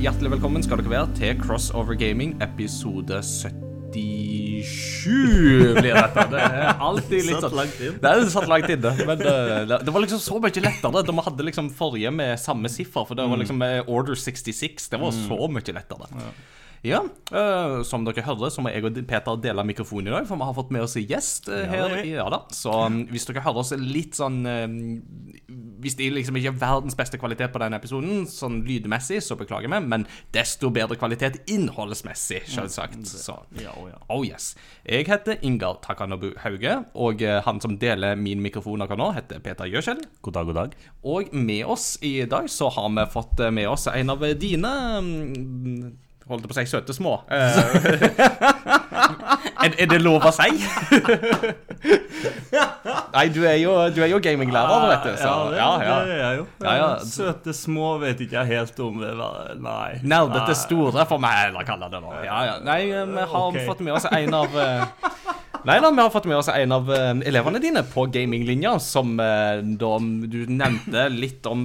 Hjertelig velkommen skal dere være til Crossover Gaming episode 77 blir dette. Det er alltid litt sånn. Det er satt langt inne. Men eh, det, det var liksom så mye lettere da vi hadde liksom forrige med samme siffer. For det var liksom eh, Order 66. Det var så mye lettere. Ja, eh, som dere hører, så må jeg og Peter dele mikrofonen i dag, for vi har fått med oss en gjest uh, her. er. Ja da, Så um, hvis dere hører oss litt sånn uh, Hvis det liksom ikke er verdens beste kvalitet på denne episoden, sånn lydmessig, så beklager vi, men desto bedre kvalitet innholdsmessig, selvsagt. Så Ja, å, ja. Oh yes. Jeg heter Ingar Takanobu Hauge, og eh, han som deler min mikrofon akkurat nå, heter Peter Gjøskjell. God dag, god dag. Og med oss i dag så har vi fått med oss en av dine mm, Holdt på å si søte små. Er, er det lov å si? Nei, du er jo, du er jo gaminglærer, vet du. Så, ja, det, ja, ja. det er jeg jo. Ja, ja. Søte små vet ikke jeg helt om det. Nei. Nerdete store, får vi heller kalle det. ja. Nei, eh, vi har okay. fått med oss en av eh, Nei da, vi har fått med oss en av eh, elevene dine på gaminglinja, som da du nevnte litt om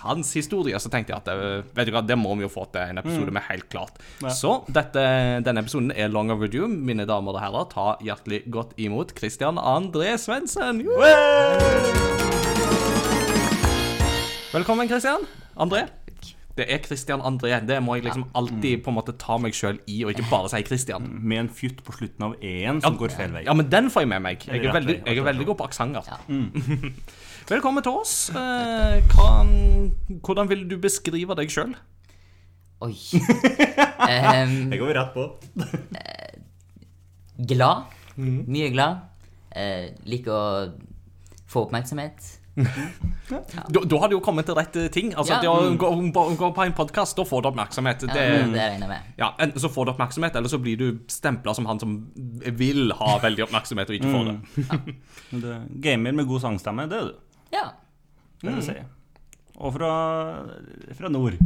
hans historie. Så tenkte jeg at vet du hva, det må vi jo få til en episode med, helt klart. Så dette, denne episoden er long overdue. Mine damer og herrer, ta hjertelig godt imot Christian André Svendsen. Velkommen, Christian. André. Det er Christian André. Det må jeg liksom alltid på en måte ta meg sjøl i, og ikke bare si Christian. Med en fytt på slutten av e-en som går feil vei. Ja, men den får jeg med meg. Jeg er veldig, jeg er veldig god på aksenter. Velkommen til oss. Eh, kan, hvordan vil du beskrive deg sjøl? Oi. um, Jeg går rett på. Glad. Mye glad. Eh, liker å få oppmerksomhet. Da, da har du jo kommet til rett ting. Altså, Ja. det å gå, gå, gå på en podkast, da får du oppmerksomhet. Ja, Det, det regner jeg med. ja, Enten så får du oppmerksomhet, eller så blir du stempla som han som vil ha veldig oppmerksomhet, og ikke får det. Det, gamer med god sangstemme, det er du. Ja. Det vil si. Og fra, fra nord.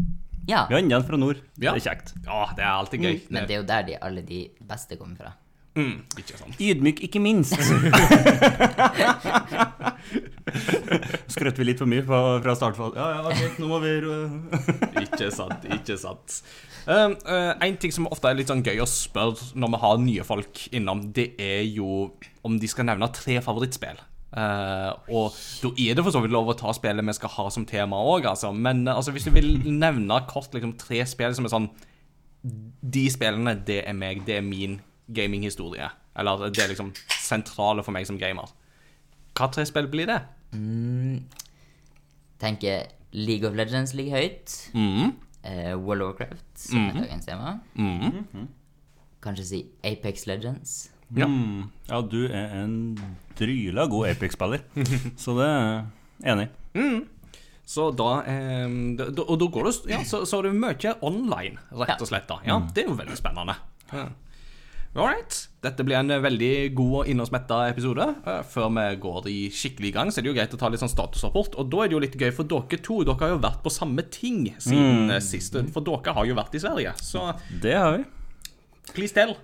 ja. Vi har enda en fra nord. Ja. Det er kjekt. Ja, det er alltid gøy. Men det er jo der de, alle de beste kommer fra. Mm, ikke sant. Ydmyk, ikke minst. Skrøt vi litt for mye fra, fra startfall? Ja, ja, ok, nå må vi Ikke sant, ikke sant. Um, uh, en ting som ofte er litt sånn gøy å spørre når vi har nye folk innom, det er jo om de skal nevne tre favorittspill. Uh, og da er det for så vidt lov å ta spillet vi skal ha som tema òg, altså. Men uh, altså, hvis du vil nevne kort liksom, tre spill som er sånn De spillene, det er meg, det er min gaminghistorie. Eller det er liksom sentrale for meg som gamer. Hva tre spill blir det? Tenker League of Legends ligger høyt. Mm. Uh, World of Warcraft, som er dagens tema. Mm. Kanskje si Apex Legends. Ja. Mm, ja, du er en dryla god Apex-spiller. Så det er jeg enig. i. Så da, eh, da- Og da går det ja, så, så er det mye online, rett og slett. da Ja, Det er jo veldig spennende. Ja. All right. Dette blir en eh, veldig god og innholdsmetta episode. Eh, Før vi går i skikkelig gang, så er det jo greit å ta litt sånn statusrapport. Og da er det jo litt gøy for dere to. Dere har jo vært på samme ting siden mm. sist. For dere har jo vært i Sverige. Så Det har vi. please tell.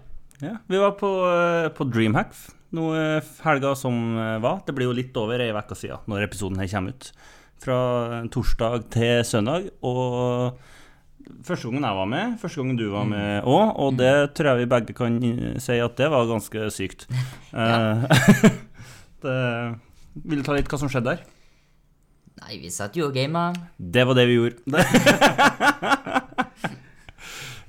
Ja, vi var på, eh, på Dreamhack nå eh, helga som eh, var. Det blir jo litt over ei uke siden når episoden her kommer ut. Fra torsdag til søndag. Og første gangen jeg var med, første gangen du var med òg, og det tror jeg vi begge kan si at det var ganske sykt. Eh, det, vil du ta litt hva som skjedde der? Nei, vi satt jo og gama. Det var det vi gjorde.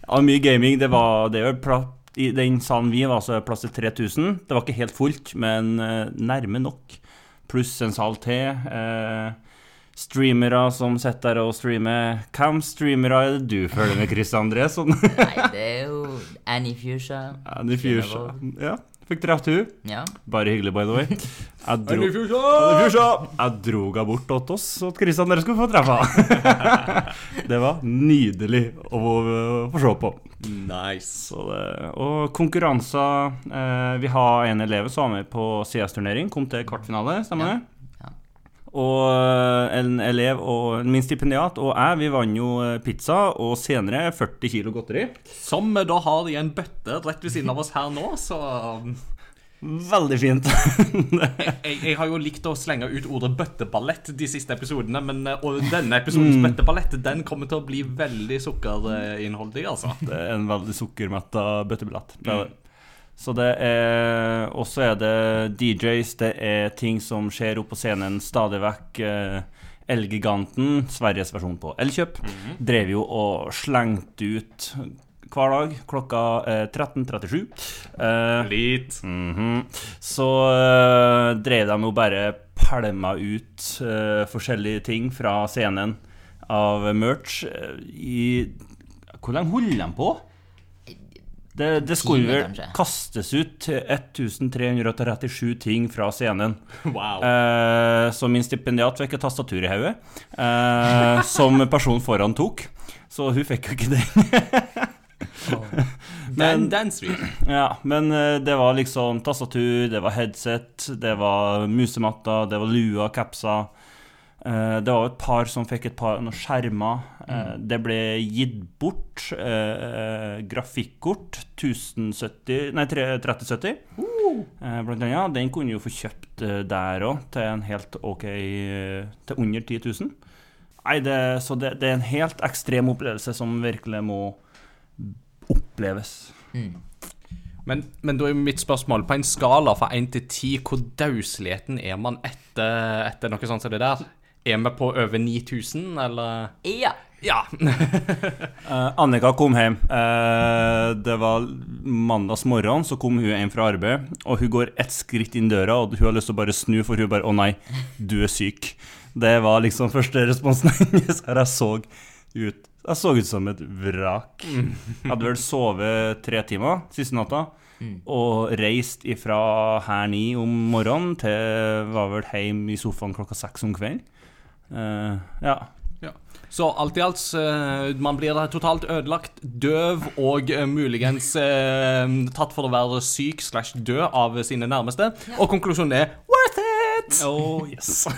ja, mye gaming. Det var det var I den salen vi var, så plass til 3000. Det var ikke helt fullt, men eh, nærme nok. Pluss en sal til. Eh, streamere som sitter og streamer. Hvem streamere er det du følger med, Chris André? Sånn. Nei, det er jo Annie Fuchsia. Annie Fuchsia. Ja, fikk truffet hun. Ja. Bare hyggelig, by the way. Jeg dro, Annie Fuchsia! Jeg dro henne bort til oss, så at Chris André skulle få treffe henne. det var nydelig å få se på. Nice. Så det, og konkurranser eh, Vi har en elev som var med på CS-turnering, kom til kvartfinale, stemmer det? Ja. Og eh, en elev og min stipendiat og jeg, vi vant jo eh, pizza og senere 40 kilo godteri. Som vi da har i en bøtte rett ved siden av oss her nå, så um, Veldig fint. Jeg, jeg har jo likt å slenge ut ordet bøtteballett de siste episodene, men eh, og denne episodens bøtteballett Den kommer til å bli veldig sukkerinnholdig, altså. Det er en veldig sukkermetta bøtteballett. Det er det. Så det er Og så er det DJs, det er ting som skjer oppe på scenen stadig vekk. Eh, Elgiganten, Sveriges versjon på Elkjøp, drev jo og slengte ut hver dag klokka eh, 13.37. Eh, Litt. Mhm. Så uh, drev de jo bare pælma ut eh, forskjellige ting fra scenen av merch eh, i Hvor lenge holder de på? Det, det skulle vel kastes ut 1337 ting fra scenen. Wow. Eh, så min stipendiat fikk et tastatur i hodet, eh, som personen foran tok. Så hun fikk jo ikke det. men, den. Ja, men eh, det var liksom tastatur, det var headset, det var musematta, det var lua, capser. Eh, Det var et par som fikk et par noen skjermer. Mm. Det ble gitt bort eh, grafikkort 1070 Nei, 3070. uh. Blant annet. Den kunne jo få kjøpt eh, der òg, til en helt OK eh, Til under 10 000. Nei, det, så det, det er en helt ekstrem opplevelse som virkelig må oppleves. Men, men da er mitt spørsmål på en skala fra 1 til 10, hvor dausligheten er man etter, etter noe sånt som det der? Er vi på over 9000, eller? Ja. Ja. uh, Annika kom hjem. Uh, det var mandags morgen, så kom hun hjem fra arbeid. Og hun går ett skritt inn døra, og hun har lyst til å bare snu, for hun bare 'Å nei, du er syk'. Det var liksom første responsen hennes. Her jeg så ut Jeg så ut som et vrak. Jeg hadde vel sovet tre timer siste natta. Og reist ifra her ni om morgenen til var vel hjemme i sofaen klokka seks om kvelden. Eh, ja. ja. Så alt i alt, eh, man blir totalt ødelagt, døv og eh, muligens eh, tatt for å være syk slash død av sine nærmeste. Og konklusjonen er worth it! Oh, yes.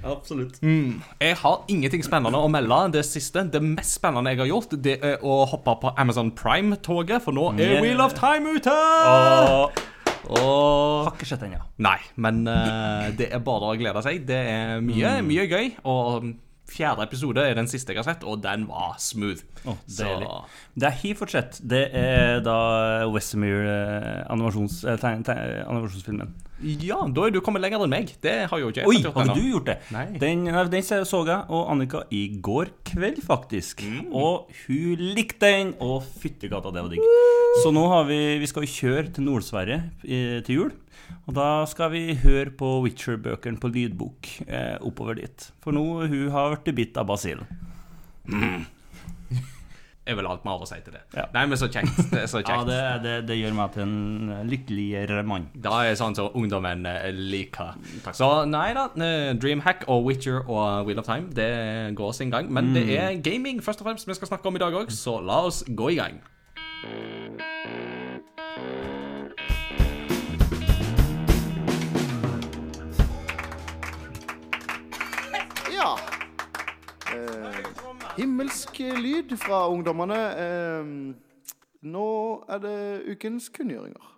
Absolutt. Jeg har ingenting spennende å melde det siste. Det mest spennende jeg har gjort, det er å hoppe på Amazon Prime-toget, for nå er Yeah. Wheel of Time ute! Og Og Har ikke sett den, ja. Nei, men uh, det er bare å glede seg. Det er mye, Mm. mye gøy. Og fjerde episode er den siste jeg har sett, og den var smooth. Oh. Det er He fortsett. Det er da Westmere eh, animasjons, eh, animasjonsfilmen. ja, da er du kommet lenger enn meg. Det har jo ikke jeg Oi, gjort har ennå. du gjort det? Nei. Den, den så jeg og Annika i går kveld, faktisk. Mm. Og hun likte den, og fyttegata, det var digg. Så nå har vi Vi skal kjøre til Nord-Sverige til jul. Og da skal vi høre på Witcher-bøkene på lydbok eh, oppover dit. For nå hun har blitt bitt av basillen. er vel alt vi har å si til det. Ja. Nei, men så kjekt. Det så Ja, det, det, det gjør meg til en lykkeligere mann. Det er sånn som ungdommen liker. liker. Så nei da, eh, Dreamhack og Witcher og Wheel of Time Det går sin gang. Men det er gaming først og fremst vi skal snakke om i dag òg, så la oss gå i gang. Ja. Eh, himmelsk lyd fra ungdommene. Eh, nå er det ukens kunngjøringer.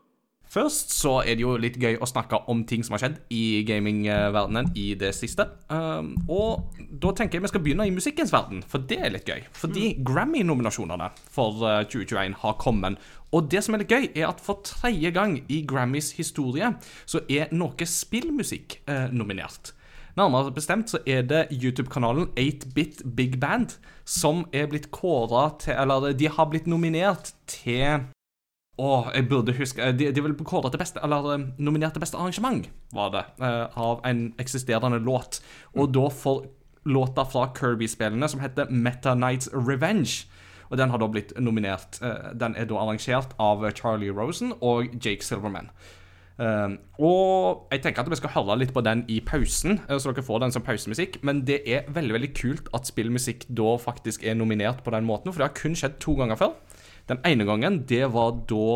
Først så er det jo litt gøy å snakke om ting som har skjedd i gamingverdenen i det siste. Um, og da tenker jeg vi skal begynne i musikkens verden, for det er litt gøy. Fordi Grammy-nominasjonene for uh, 2021 har kommet. Og det som er litt gøy, er at for tredje gang i Grammys historie så er noe spillmusikk eh, nominert. Nærmere bestemt så er det YouTube-kanalen 8-Bit Big Band som er blitt kåra til Eller de har blitt nominert til å, jeg burde huske De, de vil kåre til beste Eller eh, nominert til beste arrangement, var det, eh, av en eksisterende låt. Og da for låta fra Kirby-spillene som heter Meta Knights Revenge. Og den har da blitt nominert. eh, Den er da arrangert av Charlie Rosen og Jake Silverman. Um, og jeg tenker at vi skal høre litt på den i pausen, eh, så dere får den som pausemusikk. Men det er veldig veldig kult at spillmusikk da faktisk er nominert på den måten. For det har kun skjedd to ganger før. Den ene gangen det var da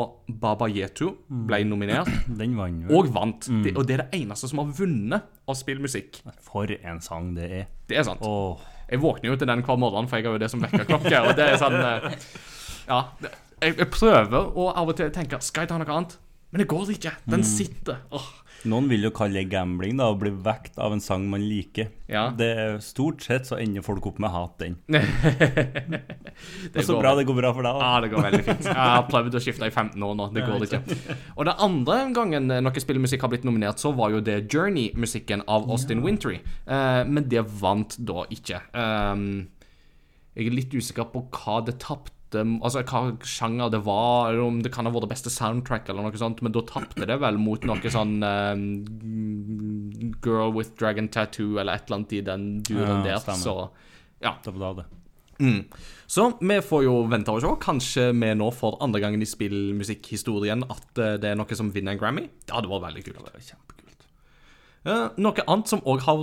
Baba Yetu ble nominert, jo. og vant. Det, og det er det eneste som har vunnet av spillmusikk. For en sang det er. Det er sant. Oh. Jeg våkner jo til den hver morgen, for jeg har jo det som vekkerklokke. Og det er sånn eh, Ja. Jeg, jeg prøver å av og til tenke Skal jeg ta noe annet? Men det går ikke. Den sitter. Åh. Noen vil jo kalle det gambling, da, å bli vekt av en sang man liker. Ja. Det Stort sett så ender folk opp med hat den. Det Det er så går- bra det går bra for deg. Ja, det går veldig fint. Jeg har prøvd å skifte i 15 år nå. Det går ikke. Og den andre gangen noe spillmusikk har blitt nominert, så var jo det Journey-musikken av Austin Wintry. Eh, men det vant da ikke. Um, jeg er litt usikker på hva det tapte Altså hva sjanger det var, eller om det kan ha vært det beste soundtrack, eller noe sånt, men da tapte det vel mot noe sånn um, Girl with Dragon Tattoo, eller et eller annet i den duren Ja, der. stemmer. Så ja. Det var da det. Mm. Så vi får jo vente og se. Kanskje vi nå for andre gangen i spillmusikkhistorien at eh, det er noe som vinner en Grammy. Det hadde vært veldig kult. Noe annet som òg har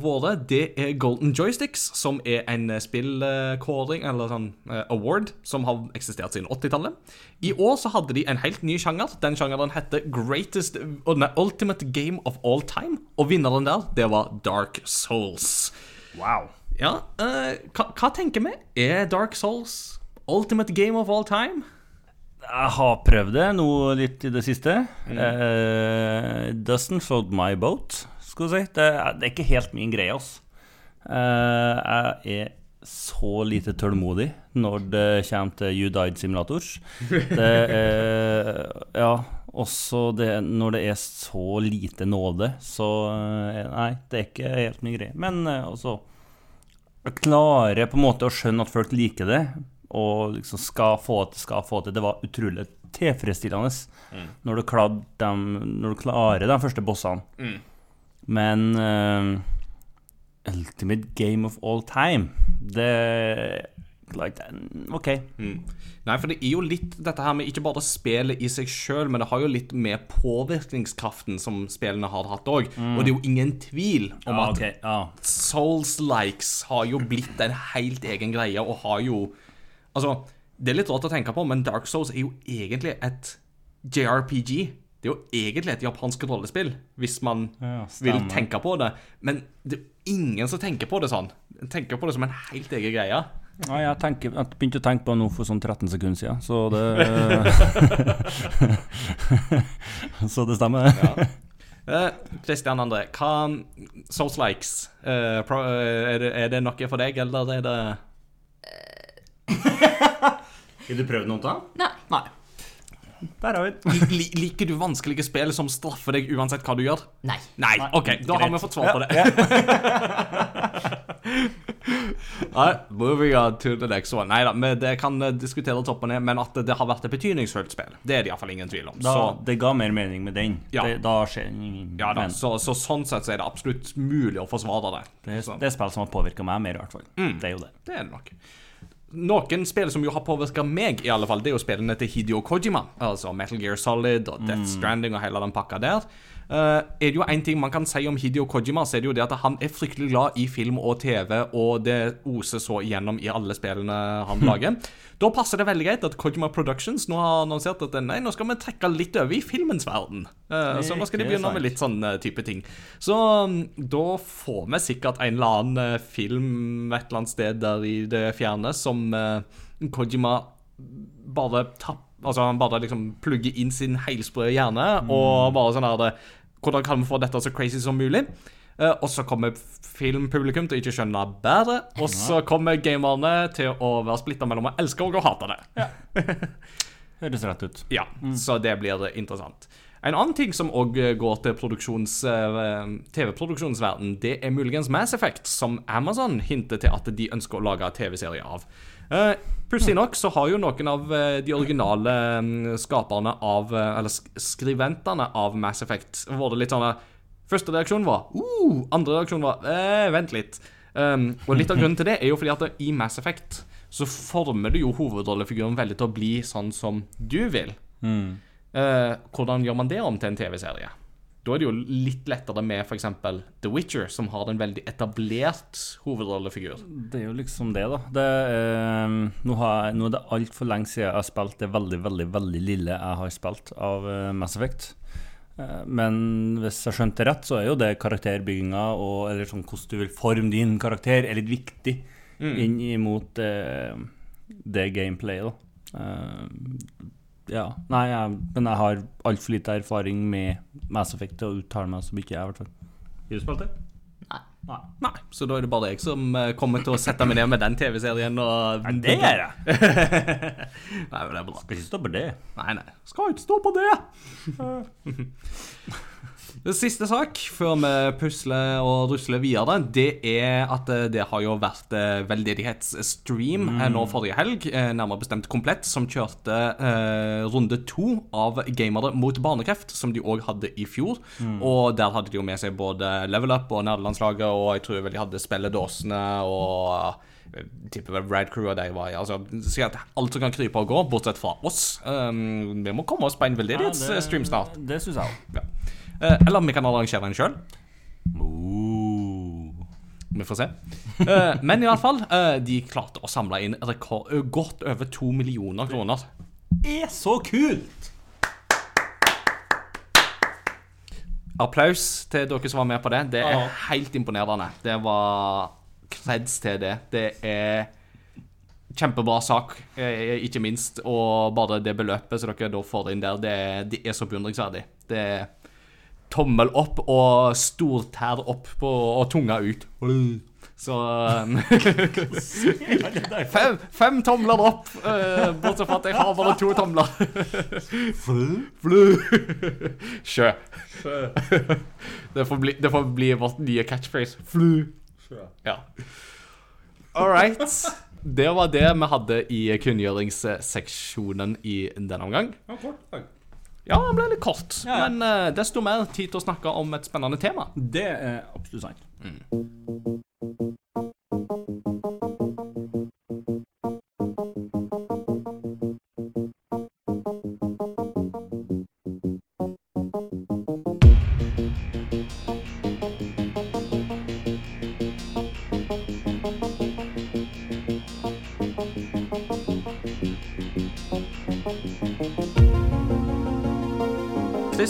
vært, det er Golden Joysticks, som er en eh, spillkåring, eller sånn eh, award, som har eksistert siden 80-tallet. I år så hadde de en helt ny sjanger. Den sjangeren heter Greatest nei, Ultimate Game of All Time. Og vinneren der, det var Dark Souls. Wow. Ja, uh, hva, hva tenker vi? Er Dark Souls ultimate game of all time? Jeg har prøvd det nå litt i det siste. Eh, doesn't float my boat, skal du si. Det, er- det er ikke helt min greie, altså. Uh, jeg er så lite tålmodig når det kommer til You Died Simulators. Det er Ja, også det når det er så lite nåde, så eh, Nei, det er ikke helt min greie. Men altså Jeg klarer på en måte å skjønne at folk liker det, og liksom skal få til, skal få til. Det var utrolig tilfredsstillende når, du dem, når du klarer de første bossene. Men uh, Ultimate Game of All Time Det like, OK. Nei, for det er jo litt dette her med ikke bare spillet i seg sjøl, men det har jo litt med påvirkningskraften som spillene har hatt òg. Og det er jo ingen tvil om Ja, at ok, ja. Souls-likes har jo blitt en helt egen greie, og har jo Altså, det er litt rart å tenke på, men Dark Souls er jo egentlig et JRPG. Det er jo egentlig et japansk rollespill, hvis man Ja, vil tenke på det. Men det er ingen som tenker på det sånn. Tenker på det som en helt egen greie. Ja, jeg, tenker, jeg begynte å tenke på det nå for sånn 13 sekunder siden, så det Så det stemmer. ja. Christian André, hva Souls-likes eh, pro, eh, er, det, er det noe for deg, eller er det Vil du prøve noe da? Nei. Nei. Der har vi den. Liker du vanskelige spill som straffer deg uansett hva du gjør? Nei. Nei, OK, da har vi fått svar på det. Nei, moving on to the next one. Nei da, men det kan eh, diskutere topp og ned, men at det har vært et betydningsfullt spill, det er det iallfall ingen tvil om. Da, Så, det ga mer mening med den. Ja. Det, da skjer ingen ja, da, så, så sånn sett så er det absolutt mulig å forsvare det. det, er, det er spill som har påvirka meg mer, i hvert fall. Det er jo det. det er det nok. Noen spill som jo har påvirka meg, i alle fall, det er jo spillene til Hidio Kojima. Altså Metal Gear Solid og Death Stranding og hele den pakka der. Eh, er det jo en ting man kan si om Hidio Kojima, så er det jo det at han er fryktelig glad i film og TV, og det oser så igjennom i alle spillene han lager. Da passer det veldig greit at Kojima Productions nå har annonsert at nei, nå skal vi trekke litt over i filmens verden. Uh, så nå skal de begynne med litt sånn eh, type ting. Så um, da får vi sikkert en eller annen eh, film et eller annet sted der i det fjerne som uh, Kojima bare tapper Altså han bare liksom plugger inn sin helsprø hjerne og bare sånn her Hvordan kan vi få dette så crazy som mulig? Uh, og så kommer filmpublikum til å ikke skjønne bedre. Og så kommer gamerne til å være splitta mellom å elske og å hate det. Høres rett ut. Ja, så det blir interessant. En annen ting som òg går til eh, TV-produksjonsverden, det er muligens Mass Effect, som Amazon hinter til at de ønsker å lage TV-serie av. Uh, Pussig nok så har jo noen av eh, de originale mm, skaperne av eh, Eller skriventene av Mass Effect vært litt sånn eh, Første reaksjon var uh, Andre reaksjon var eh, Vent litt. Um, og litt av grunnen til det er jo fordi at i Mass Effect så former du jo hovedrollefiguren veldig til å bli sånn som du vil. Eh, hvordan gjør man det om til en TV-serie? Da er det jo litt lettere med f.eks. The Witcher, som har en veldig etablert hovedrollefigur. Det er jo liksom det, da. Det, er, nå, har, nå er det altfor lenge siden jeg har spilt det veldig, veldig veldig lille jeg har spilt av eh, Mass Effect. Eh, men hvis jeg skjønte rett, så er jo det karakterbygginga og eller sånn hvordan du vil forme din karakter, er litt viktig inn imot eh, det gameplayet, da. Ja. Nei, jeg, men jeg har altfor lite erfaring med Mass Effect til å uttale meg så mye, jeg, i hvert fall. Har du spilt det? Nei. Nei. Nei, så da er det bare jeg som eh, kommer til å sette meg ned med den TV-serien og Nei, det gjør jeg. Nei, men det er bra. Skal ikke stå på det. Nei, nei. Skal ikke stå på det. Det siste sak før vi pusler og rusler videre, det er at eh, det har jo vært eh, veldedighetsstream mm. nå forrige helg, eh, nærmere bestemt komplett, som kjørte eh, runde to av Gamere mot barnekreft, som de òg hadde i fjor. Og der hadde de jo med seg både Level Up og Nerdelandslaget, og jeg tror vel de hadde spilledåsene og tipper vel Rad Crew og de var altså, Si at alt som kan krype og gå, bortsett fra oss. Um, vi må komme oss på en veldedighetsstream snart. Det syns jeg òg. Eh, eller vi kan arrangere den sjøl. Vi får se. Eh, men i alle fall, eh, de klarte å samle inn rekord, godt over to millioner kroner. Det Er så kult! Applaus til dere som var med på det. Det er helt imponerende. Det var kreds til det. Det er kjempebra sak, ikke minst. Og bare det beløpet som dere da får inn der, det, er- det er så beundringsverdig. Det er tommel opp og stortær opp på, og tunga ut. Så um, fem, fem tomler opp, eh, bortsett fra at jeg har bare to tomler. Flu. Sjø. Det får bli, det får bli vårt nye catchphrase. Flu. Ja. All right. Det var det vi hadde i kunngjøringsseksjonen i denne omgang. Ja, den ble litt kort, Ja. men uh, desto mer tid til å snakke om et spennende tema. Det er absolutt sant.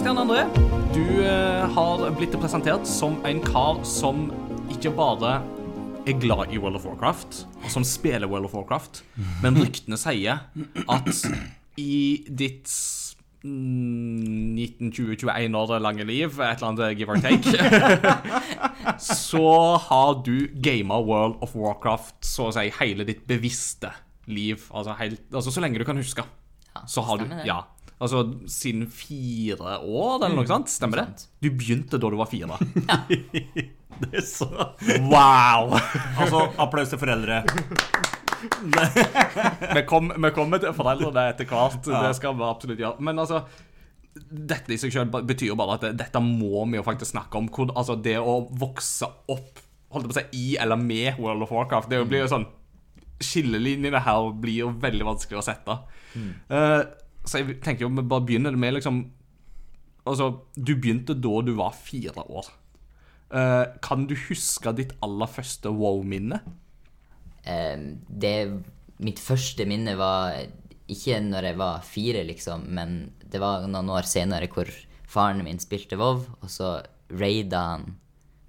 Christian André, du eh, har blitt presentert som en kar som ikke bare er glad i World of Warcraft, og som spiller World of Warcraft, men ryktene sier at i ditt mm, 19-20-21 år lange liv, et eller annet give or take, så har du gama World of Warcraft så å si hele ditt bevisste liv. Altså, helt, altså så lenge du kan huske. Så har du. Ja. Altså siden fire år, eller noe sånt? Stemmer det? Du begynte da du var fire. Det er så Wow! Altså, applaus til foreldre. vi, kom, vi kommer til foreldrene etter hvert. Det skal vi absolutt gjøre. Men altså dette i seg selv betyr jo bare at det, dette må vi jo faktisk snakke om. Hvor, altså Det å vokse opp holdt på å si, i eller med World of Warcraft Det blir jo sånn Skillelinjene her blir jo veldig vanskelig å sette. Eh, så jeg tenker jo vi bare begynner med liksom Altså, du begynte da du var fire år. Uh, kan du huske ditt aller første wow-minne? Uh, det Mitt første minne var ikke når jeg var fire, liksom, men det var noen år senere hvor faren min spilte WoW, og så raida han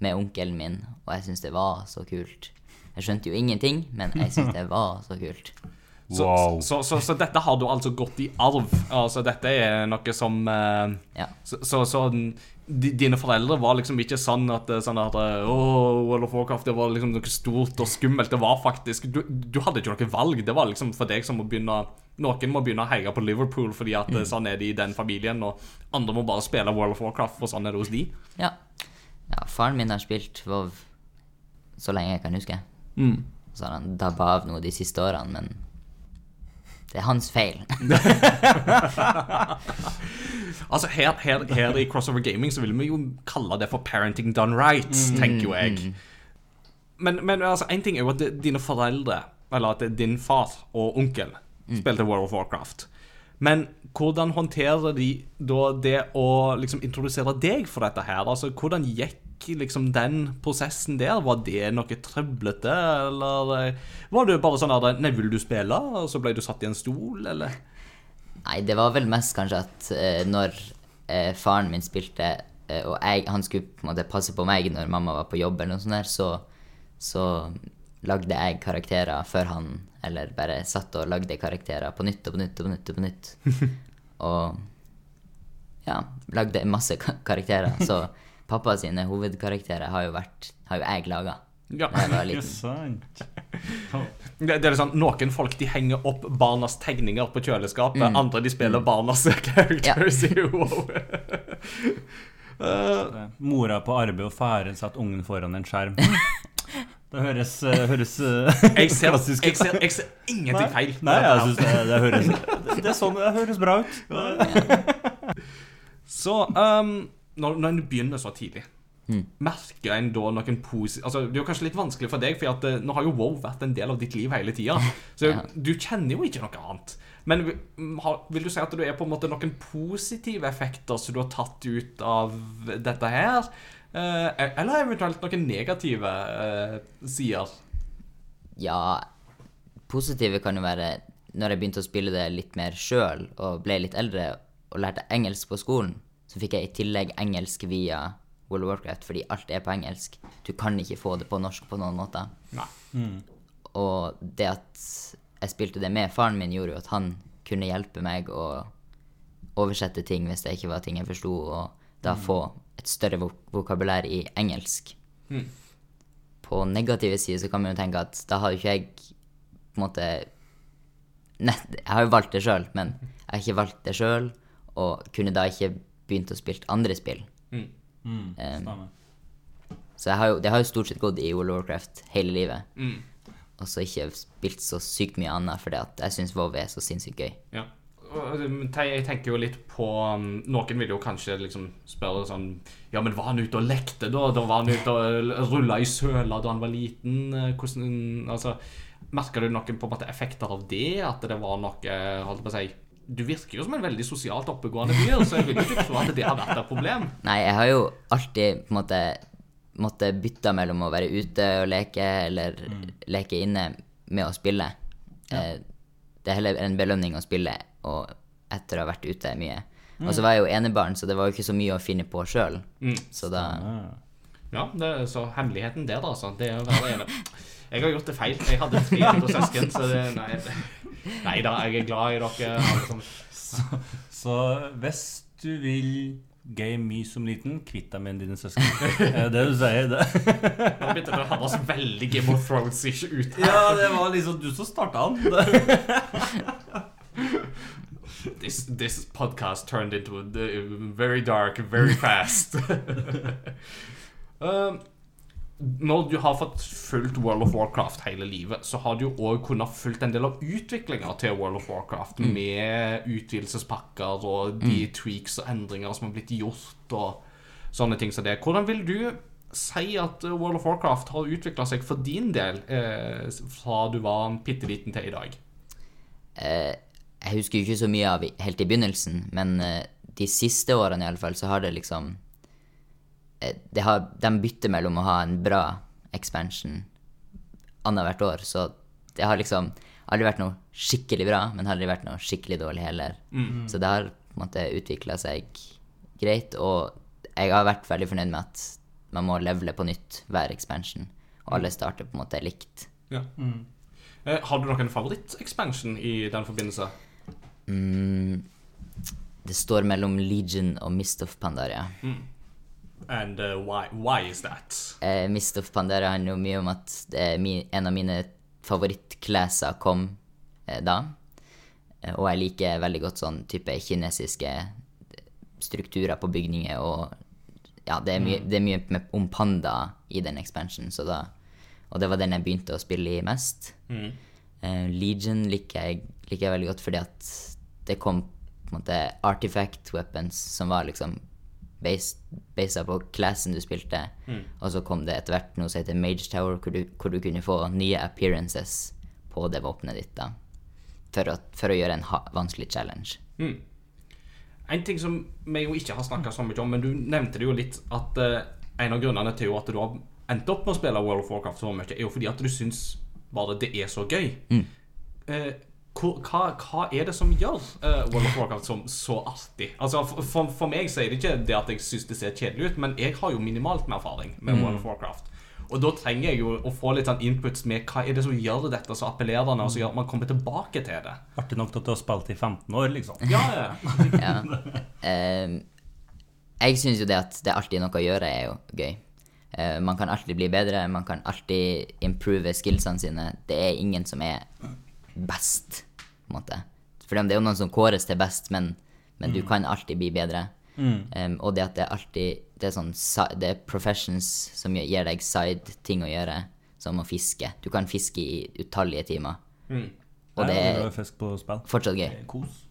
med onkelen min, og jeg syntes det var så kult. Jeg skjønte jo ingenting, men jeg syntes det var så kult. Så, Wow. så, så, så dette har du altså gått i arv. Altså, dette er noe som eh, Ja. Så, så, så dine foreldre var liksom ikke sånn at, eh, sånn at oh, World of Warcraft det var liksom noe stort og skummelt. Det var faktisk Du, du hadde ikke noe valg. Det var liksom for deg som må begynne Noen må begynne å heie på Liverpool fordi at mm. sånn er det i den familien, og andre må bare spille World of Warcraft, for sånn er det hos de. Ja. ja faren min har spilt WoW så lenge jeg kan huske. Så har han dabba av noe de siste årene, men det er hans feil. Altså her, her, her i Crossover Gaming så vil vi jo kalle det for parenting done right, tenker jo jeg. Men, men altså, en ting er jo at dine foreldre, eller at det er din far og onkel, spilte World of Warcraft. Men hvordan håndterer de da det å liksom introdusere deg for dette her? Altså, hvordan gikk liksom den prosessen der? Var det noe trøblete, eller eh, var det bare sånn at Nei, vil du spille? Og så ble du satt i en stol, eller? Nei, det var vel mest kanskje at eh, når eh, faren min spilte, eh, og jeg, han skulle på en måte passe på meg når mamma var på jobb, eller noe sånt der, så, så lagde jeg karakterer før han, eller bare satt og lagde karakterer på nytt og på nytt og på nytt. og på nytt. Og ja, lagde masse karakterer. Så pappa sine hovedkarakterer har jo vært Har jo jeg laga Ja. Ikke sant? Det, det er sånn, Noen folk de henger opp barnas tegninger på kjøleskapet, Mm. andre de spiller barnas characters i WoW. uh, Mora på arbeid og faren satt ungen foran en skjerm. Det høres, eh, høres eh, jeg, ser, jeg, ser, jeg ser ingenting feil. Nei, jeg synes det, det høres det, det er sånn det høres bra ut. Så um, når, når en begynner så tidlig, merker en da noen posi... Altså, det er jo kanskje litt vanskelig for deg, for at, eh, nå har jo WoW vært en del av ditt liv hele tida. Så Ja. du kjenner jo ikke noe annet. Men vil, har- vil du si at det er på en måte noen positive effekter som du har tatt ut av dette her? Eh, eller eventuelt noen negative uh, sider? Ja, positive kan jo være Når jeg begynte å spille det litt mer sjøl og ble litt eldre og lærte engelsk på skolen, så fikk jeg i tillegg engelsk via World of Warcraft, fordi alt er på engelsk. Du kan ikke få det på norsk på noen måter. Nei. Og det at jeg spilte det med faren min, gjorde jo at han kunne hjelpe meg å oversette ting hvis det ikke var ting jeg forsto, og da få et større vok vokabulær i engelsk. På negative sider så kan man jo tenke at da har jo ikke jeg på en måte nett, Jeg har jo valgt det sjøl, men jeg har ikke valgt det sjøl, og kunne da ikke begynt å spille andre spill. Mm, Um, så jeg har jo, det har jo stort sett gått i World of Warcraft hele livet. Mm. Og så ikke spilt så sykt mye annet, fordi at jeg syns WoW er så sinnssykt gøy. Ja. Te- Jeg tenker jo litt på um, Noen vil jo kanskje liksom spørre sånn Ja, men var han ute og lekte, da? Da var han ute og rulla i søla da han var liten? Eh, Hvordan Altså Merka du noen på en måte effekter av det? At det var noe Holdt på å si Du virker jo som en veldig sosialt oppegående fyr, så jeg vil jo ikke tro at det har vært et problem. Nei, jeg har jo alltid på en måte måtte bytte mellom å være ute og leke eller leke inne med å spille. Eh, det er heller en belønning å spille og etter å ha vært ute mye. Og så var jeg jo enebarn, så det var jo ikke så mye å finne på sjøl. Så da Ja, det er så hemmeligheten der, da, altså. Det er å være ene. Jeg har gjort det feil. Jeg hadde tre søsken, så det Nei, nei da, jeg er glad i dere. sammen. Så hvis du vil game me som liten, kvitt deg med dine søsken. Er det det du sier? Det? Nå begynte det å høres veldig Game of Thrones-ish ut her. Ja, det var liksom du som starta den. This, this podcast turned into a, very dark very fast. um, når du har fått fulgt World of Warcraft hele livet, så har du jo òg kunnet fulgt en del av utviklinga til World of Warcraft, med utvidelsespakker og de tweaks og endringer som har blitt gjort, og sånne ting som det. Hvordan vil du si at World of Warcraft har utvikla seg for din del eh, fra du var en bitte liten til i dag? eh, Jeg husker jo ikke så mye av helt i begynnelsen, men eh, de siste årene i alle fall, så har det liksom har, De bytter mellom å ha en bra expansion annethvert år, så det har liksom aldri vært noe skikkelig bra, men aldri vært noe skikkelig dårlig heller. Så det har på en måte utvikla seg greit, og jeg har vært veldig fornøyd med at man må levele på nytt hver expansion, og alle starter på en måte likt. Ja. Eh, har du noen favoritt-expansion i den forbindelse? Mm, det står mellom Legion og Mist of Pandaria. And uh, why, why is that? Uh, Mist of Pandera handler jo mye om at er en av mine favorittklasser kom eh, da. Eh, og jeg liker veldig godt sånn type kinesiske strukturer på bygninger og Ja, det er mye, det er mye med, om panda i den expansionen, så da Og det var den jeg begynte å spille i mest. Eh, Legion liker jeg, liker jeg veldig godt fordi at det kom på en måte artifact weapons som var liksom based på classen du spilte. Og så kom det etter hvert noe som heter Mage Tower, hvor du, hvor du kunne få nye appearances på det våpenet ditt. da For å, for å gjøre en vanskelig challenge. En ting som vi jo ikke har snakka så mye om, men du nevnte det jo litt, at uh, en av grunnene til at du har endt opp med å spille World of Warcraft så mye, er jo fordi at du syns bare det er så gøy. Mm. hvor, hva, hva er det som gjør uh, World of Warcraft som så artig? Altså, for, for, meg så er det ikke det at jeg syns det ser kjedelig ut, men jeg har jo minimalt med erfaring med World of Warcraft. Og da trenger jeg jo å få litt sånn inputs med hva er det som gjør dette så appellerende, og så gjør at man kommer tilbake til det. Artig nok til at du har spilt i 15 år, liksom. Ja, ja. Ja. Ehm, jeg syns jo det at det alltid er noe å gjøre, er jo gøy. Uh, man kan alltid bli bedre, man kan alltid improve skillsene sine. Det er ingen som er best, på en måte. For det er jo noen som kåres til best, men, men du kan alltid bli bedre. Em, og det at det er alltid Det er sånn Det er professions som gir deg side-ting å gjøre, som å fiske. Du kan fiske i utallige timer. Og det er glad i fisk på spill. fortsatt gøy. Kos.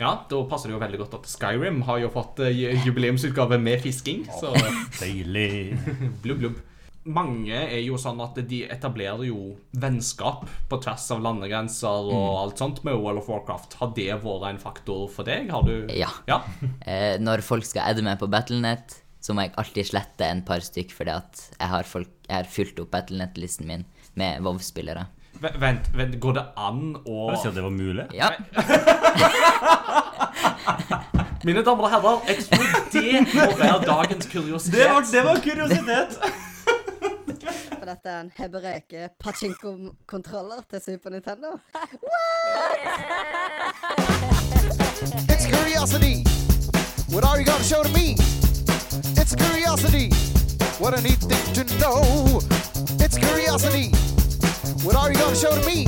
ja, da passer det jo veldig godt at Skyrim har jo fått eh, jubileumsutgave med fisking, så Deilig. blubb, blubb. Mange er jo sånn at de etablerer jo vennskap på tvers av landegrenser og alt sånt med World of Warcraft. Har det vært en faktor for deg? Har du Ja. Ja. Eh, når folk skal adde meg på Battlenet, så må jeg alltid slette en par stykk, fordi at jeg har, folk, jeg har fylt opp Battlenet-listen min med WoW-spillere. Vent, vent, går det an å Jeg sier at det var mulig. Ja. Mine damer og herrer, tror det må være dagens kuriositet. det var kuriositet! For dette er en Hebereke pachinko-kontroller til Super Nintendo. It's curiosity. What are you gonna show to me? It's curiosity. What a neat thing to know. It's curiosity. What are you gonna show to me?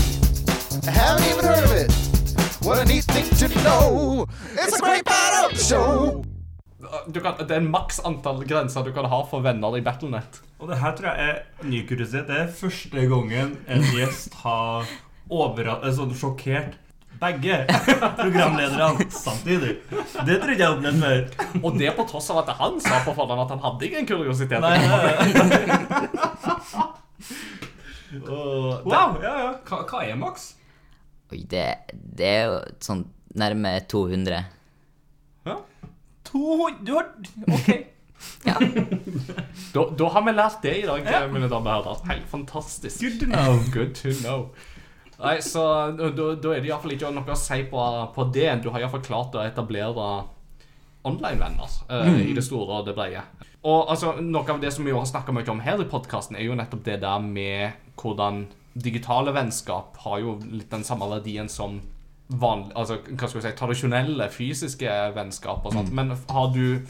I haven't even heard of it. What a neat thing to know. It's a great part of the show. Du kan, det er en maks antall grenser du kan ha for venner i Battlenet. Og det her tror jeg er ny kuriositet. Det er første gangen en gjest har overra- sånn sjokkert begge programlederne samtidig. Det tror ikke jeg har opplevd før. Og det på tross av at han sa på forhånd at han hadde ingen kuriositet. Nei, nei, nei. Og det- Wow, ja, ja. Hva, hva er maks? Oi, det, det er jo sånn nærme 200. Ja. To Du har OK. Ja. Da, da har vi lært det i dag, mine damer og herrer. Helt fantastisk. Good to know. Good to know. Nei, så da, da er det iallfall ikke noe å si på, på det. Du har iallfall klart å etablere online-venner eh, i det store og det brede. Og altså, Noe av det som vi jo har snakka mye om her i podkasten, er jo nettopp det der med hvordan digitale vennskap har jo litt den samme verdien som vanlig, altså, hva skal vi si, tradisjonelle fysiske vennskap og sånt. Men har du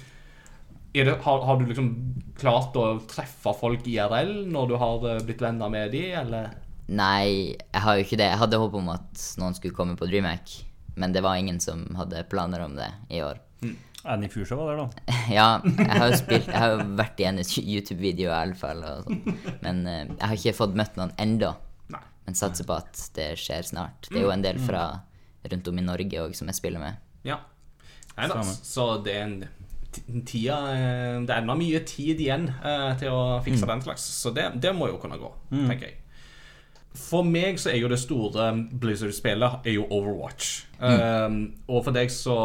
er det, har, har du liksom klart å treffe folk IRL når du har eh, blitt venner med de, eller? Nei, jeg har jo ikke det. Jeg hadde håp om at noen skulle komme på DreamHack, men det var ingen som hadde planer om det i år. Annie Fusha var der, da. Ja, jeg har jo spilt Jeg har vært i en YouTube-video i alle fall, og men eh, jeg har ikke fått møtt noen ennå. Men satser på at det skjer snart. Det er jo en del fra rundt om i Norge òg som jeg spiller med. Ja. Nei da, så det er en tida eh, Det er ennå mye tid igjen eh, til å fikse den slags, så det, det må jo kunne gå, tenker jeg. For meg så er jo det store Blizzard-spillet er jo Overwatch. Um, og for deg så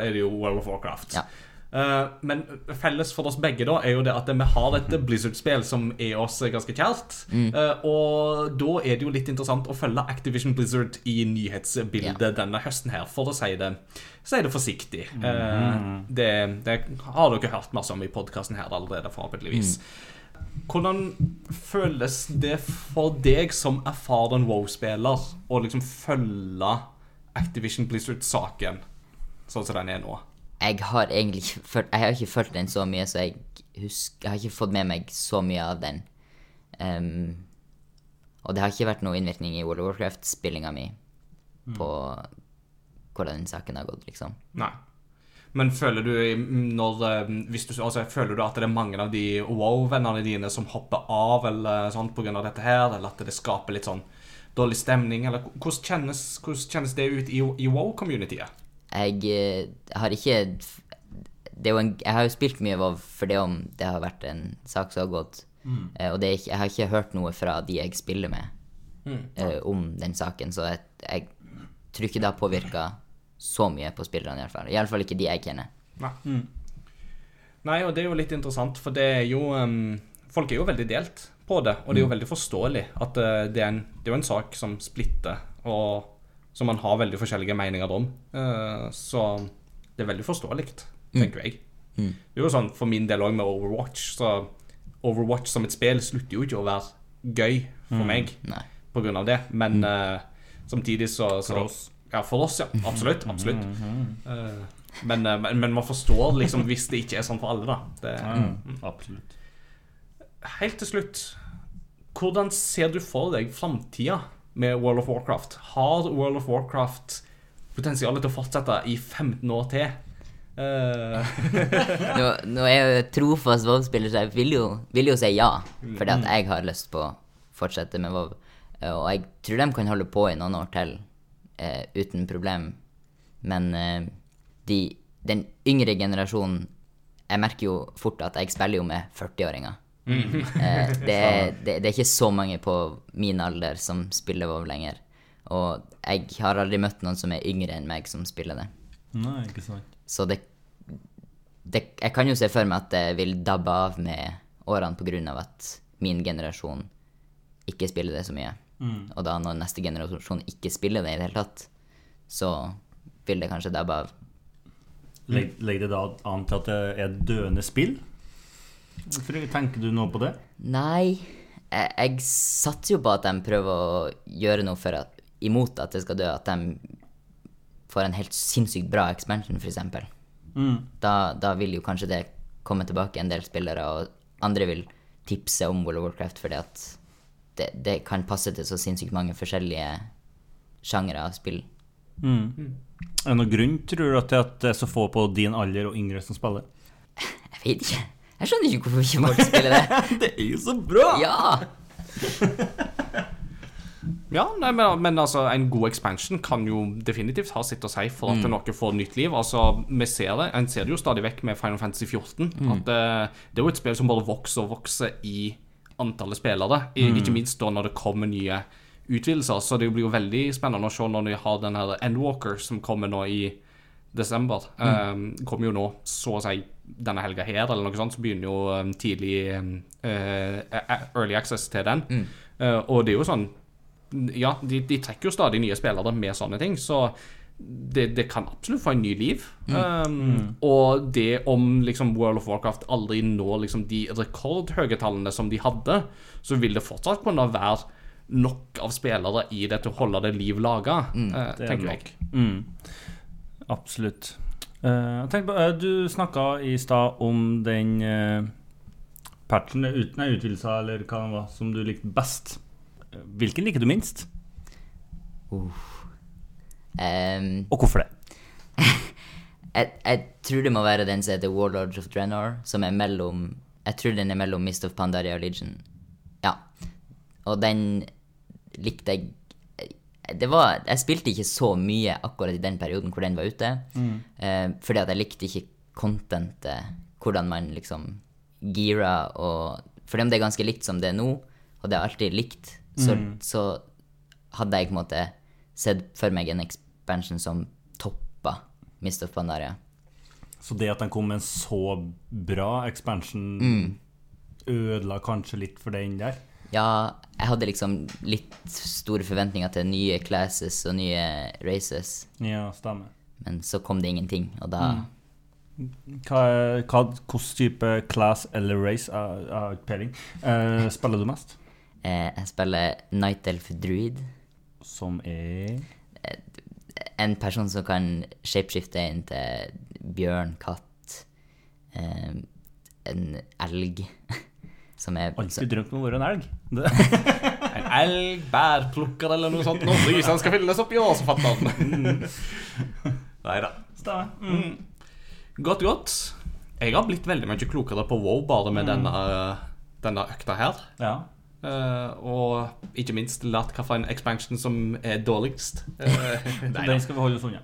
er det jo World of Warcraft. Ja. Eh, men felles for oss begge da er jo det at vi har et Blizzard-spill som er oss ganske kjært. Eh, og da er det jo litt interessant å følge Activision Blizzard i nyhetsbildet denne høsten her, for å si det, si det forsiktig. Eh, det, det har dere hørt masse om i podkasten her allerede, forhåpentligvis. Hvordan føles det for deg som erfaren WoW-spiller å liksom følge Activision Blizzard-saken sånn som den er nå? Jeg har egentlig ikke følt, jeg har ikke følt den så mye, så jeg husker Jeg har ikke fått med meg så mye av den. Um, og det har ikke vært noen innvirkning i World of Warcraft-spillinga mi på hvordan den saken har gått, liksom. Nei. Men føler du når hvis du, altså, Føler du at det er mange av de wow-vennene dine som hopper av eller sånn pga. dette her, eller at det skaper litt sånn dårlig stemning, eller hvordan kjennes, hvordan kjennes det ut i, i wow-communityet? Jeg eh, har ikke det er jo en, Jeg har jo spilt mye WoW for det om det har vært en sak som har gått. Eh, og det er ikke, jeg har ikke hørt noe fra de jeg spiller med, eh, om den saken, så jeg, jeg tror ikke det har påvirka så mye på spillerne, iallfall. Iallfall ikke de jeg kjenner. Nei. Nei, og det er jo litt interessant, for det er jo um, Folk er jo veldig delt på det, og det er jo veldig forståelig at uh, det, er en, det er jo en sak som splitter, og som man har veldig forskjellige meninger om. Uh, så det er veldig forståelig, tenker jeg. Det er jo sånn for min del òg med Overwatch, så Overwatch som et spill slutter jo ikke å være gøy for meg Nei. på grunn av det, men uh, samtidig så, så For oss. Ja, for oss, ja. Absolutt. absolutt. Uh, men, uh, men, men man forstår liksom hvis det ikke er sånn for alle, da. Det, Ja, absolutt. Helt til slutt, hvordan ser du for deg framtida med World of Warcraft? Har World of Warcraft potensial til å fortsette i 15 år til? Uh. Nå, nå er jeg trofast WoW-spiller, så jeg vil jo, vil jo si ja. Fordi at jeg har lyst på å fortsette med WoW. Eh, Og jeg tror de kan holde på i noen år til uh, uten problem. Men uh, de, den yngre generasjonen Jeg merker jo fort at jeg spiller jo med 40-åringer. Eh, det, er- det, det er ikke så mange på min alder som spiller WoW lenger. Og jeg har aldri møtt noen som er yngre enn meg, som spiller det. Nei, ikke sant. Så det, det Jeg kan jo se for meg at det vil dabbe av med årene av at min generasjon ikke spiller det så mye. Og da når neste generasjon ikke spiller det i det hele tatt, så vil det kanskje dabbe av. Legg- Legger det da an til at det er døende spill? Hvorfor Tenker du noe på det? Nei, jeg, jeg satser jo på at de prøver å gjøre noe for at, imot at det skal dø. At de får en helt sinnssykt bra expansion, f.eks. Mm. Da, da vil jo kanskje det komme tilbake en del spillere, og andre vil tipse om World of Warcraft fordi at det, det kan passe til så sinnssykt mange forskjellige sjangere av spill. Er det noen grunn, tror du, til at det er så få på din alder og yngre som spiller? Jeg vet ikke. Jeg skjønner ikke hvorfor ikke folk spiller det. Det er jo så bra! Ja! ja, nei, men, men altså, en god expansion kan jo definitivt ha sitt å si for at noe får nytt liv. Altså, vi ser det, En ser det jo stadig vekk med Final Fantasy 14. At det, det er jo et spill som bare vokser og vokser i antallet spillere. I, Ikke minst da når det kommer nye utvidelser. Så det blir jo veldig spennende å se når de har den her Endwalker som kommer nå i desember. Um, kommer jo nå så å si denne helga her, eller noe sånt, så begynner jo um, tidlig eh, early access til den. Eh, og det er jo sånn Ja, de, de trekker jo stadig nye spillere med sånne ting, så det, det kan absolutt få en ny liv. Um, Og det om liksom World of Warcraft aldri når liksom de rekordhøye tallene som de hadde, så vil det fortsatt kunne være nok av spillere i det til å holde det liv laga, det er tenker jeg. Absolutt. Uh, på, uh, du snakka i stad om den uh, patchen, uten ei utvidelse, eller hva det var, som du likte best. Hvilken liker du minst, Ehm, og hvorfor det? jeg, jeg tror det må være den som heter Warlords of Drenor, som er mellom Jeg tror den er mellom Mist of Pandaria og Legion. Ja. Og den likte jeg var, Jeg spilte ikke så mye akkurat i den perioden hvor den var ute. Eh, fordi at jeg likte ikke contentet, hvordan man liksom gira og Fordi om det er ganske likt som det er nå, og det jeg alltid likt, så, så hadde jeg på en måte sett for meg en expansion som toppa Mist of Pandaria. Så det at den kom med en så bra expansion, ødela kanskje litt for den der? Ja, jeg hadde liksom litt store forventninger til nye classes og nye races, Ja, stemmer. men så kom det ingenting, og da hva, hvilken type class eller race jeg jeg har ikke peiling. Uh, spiller du mest? Uh, Jeg spiller Night Elf Druid. Som er En person som kan shapeshifte inn til bjørn, katt, uh, en elg, som er alltid drømt om å være en elg. Det. En elg, bærplukker eller noe sånt. Når frysene skal fylles opp i år, så fatter han. Nei da. Mm. Godt, godt. Jeg har blitt veldig mye klokere på WoW bare med denne, denne økta her. Ja. Uh, og ikke minst lært hvilken expansion som er dårligst. Uh, den skal vi holde oss unna.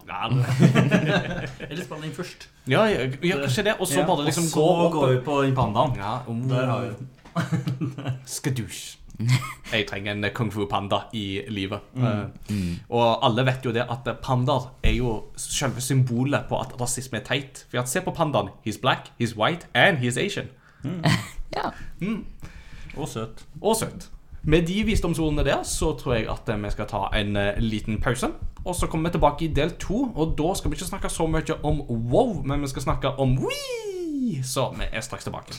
Eller spille den først. ja, ja, ja, kanskje det. Og så bare liksom og så gå går opp vi på pandaen. ja, um, Der har vi Skadusj. Jeg trenger en kung fu panda i livet. Eh, og alle vet jo det at pandaer er jo selve symbolet på at rasisme er teit. For at se på pandaen. He's black, he's white, and he's Asian. Ja. Og søt. Og søt. Med de visdomsordene der så tror jeg at eh, vi skal ta en eh, liten pause. Og så kommer vi tilbake i del to, og da skal vi ikke snakke så mye om wow, men vi skal snakke om wee! Så vi er straks tilbake.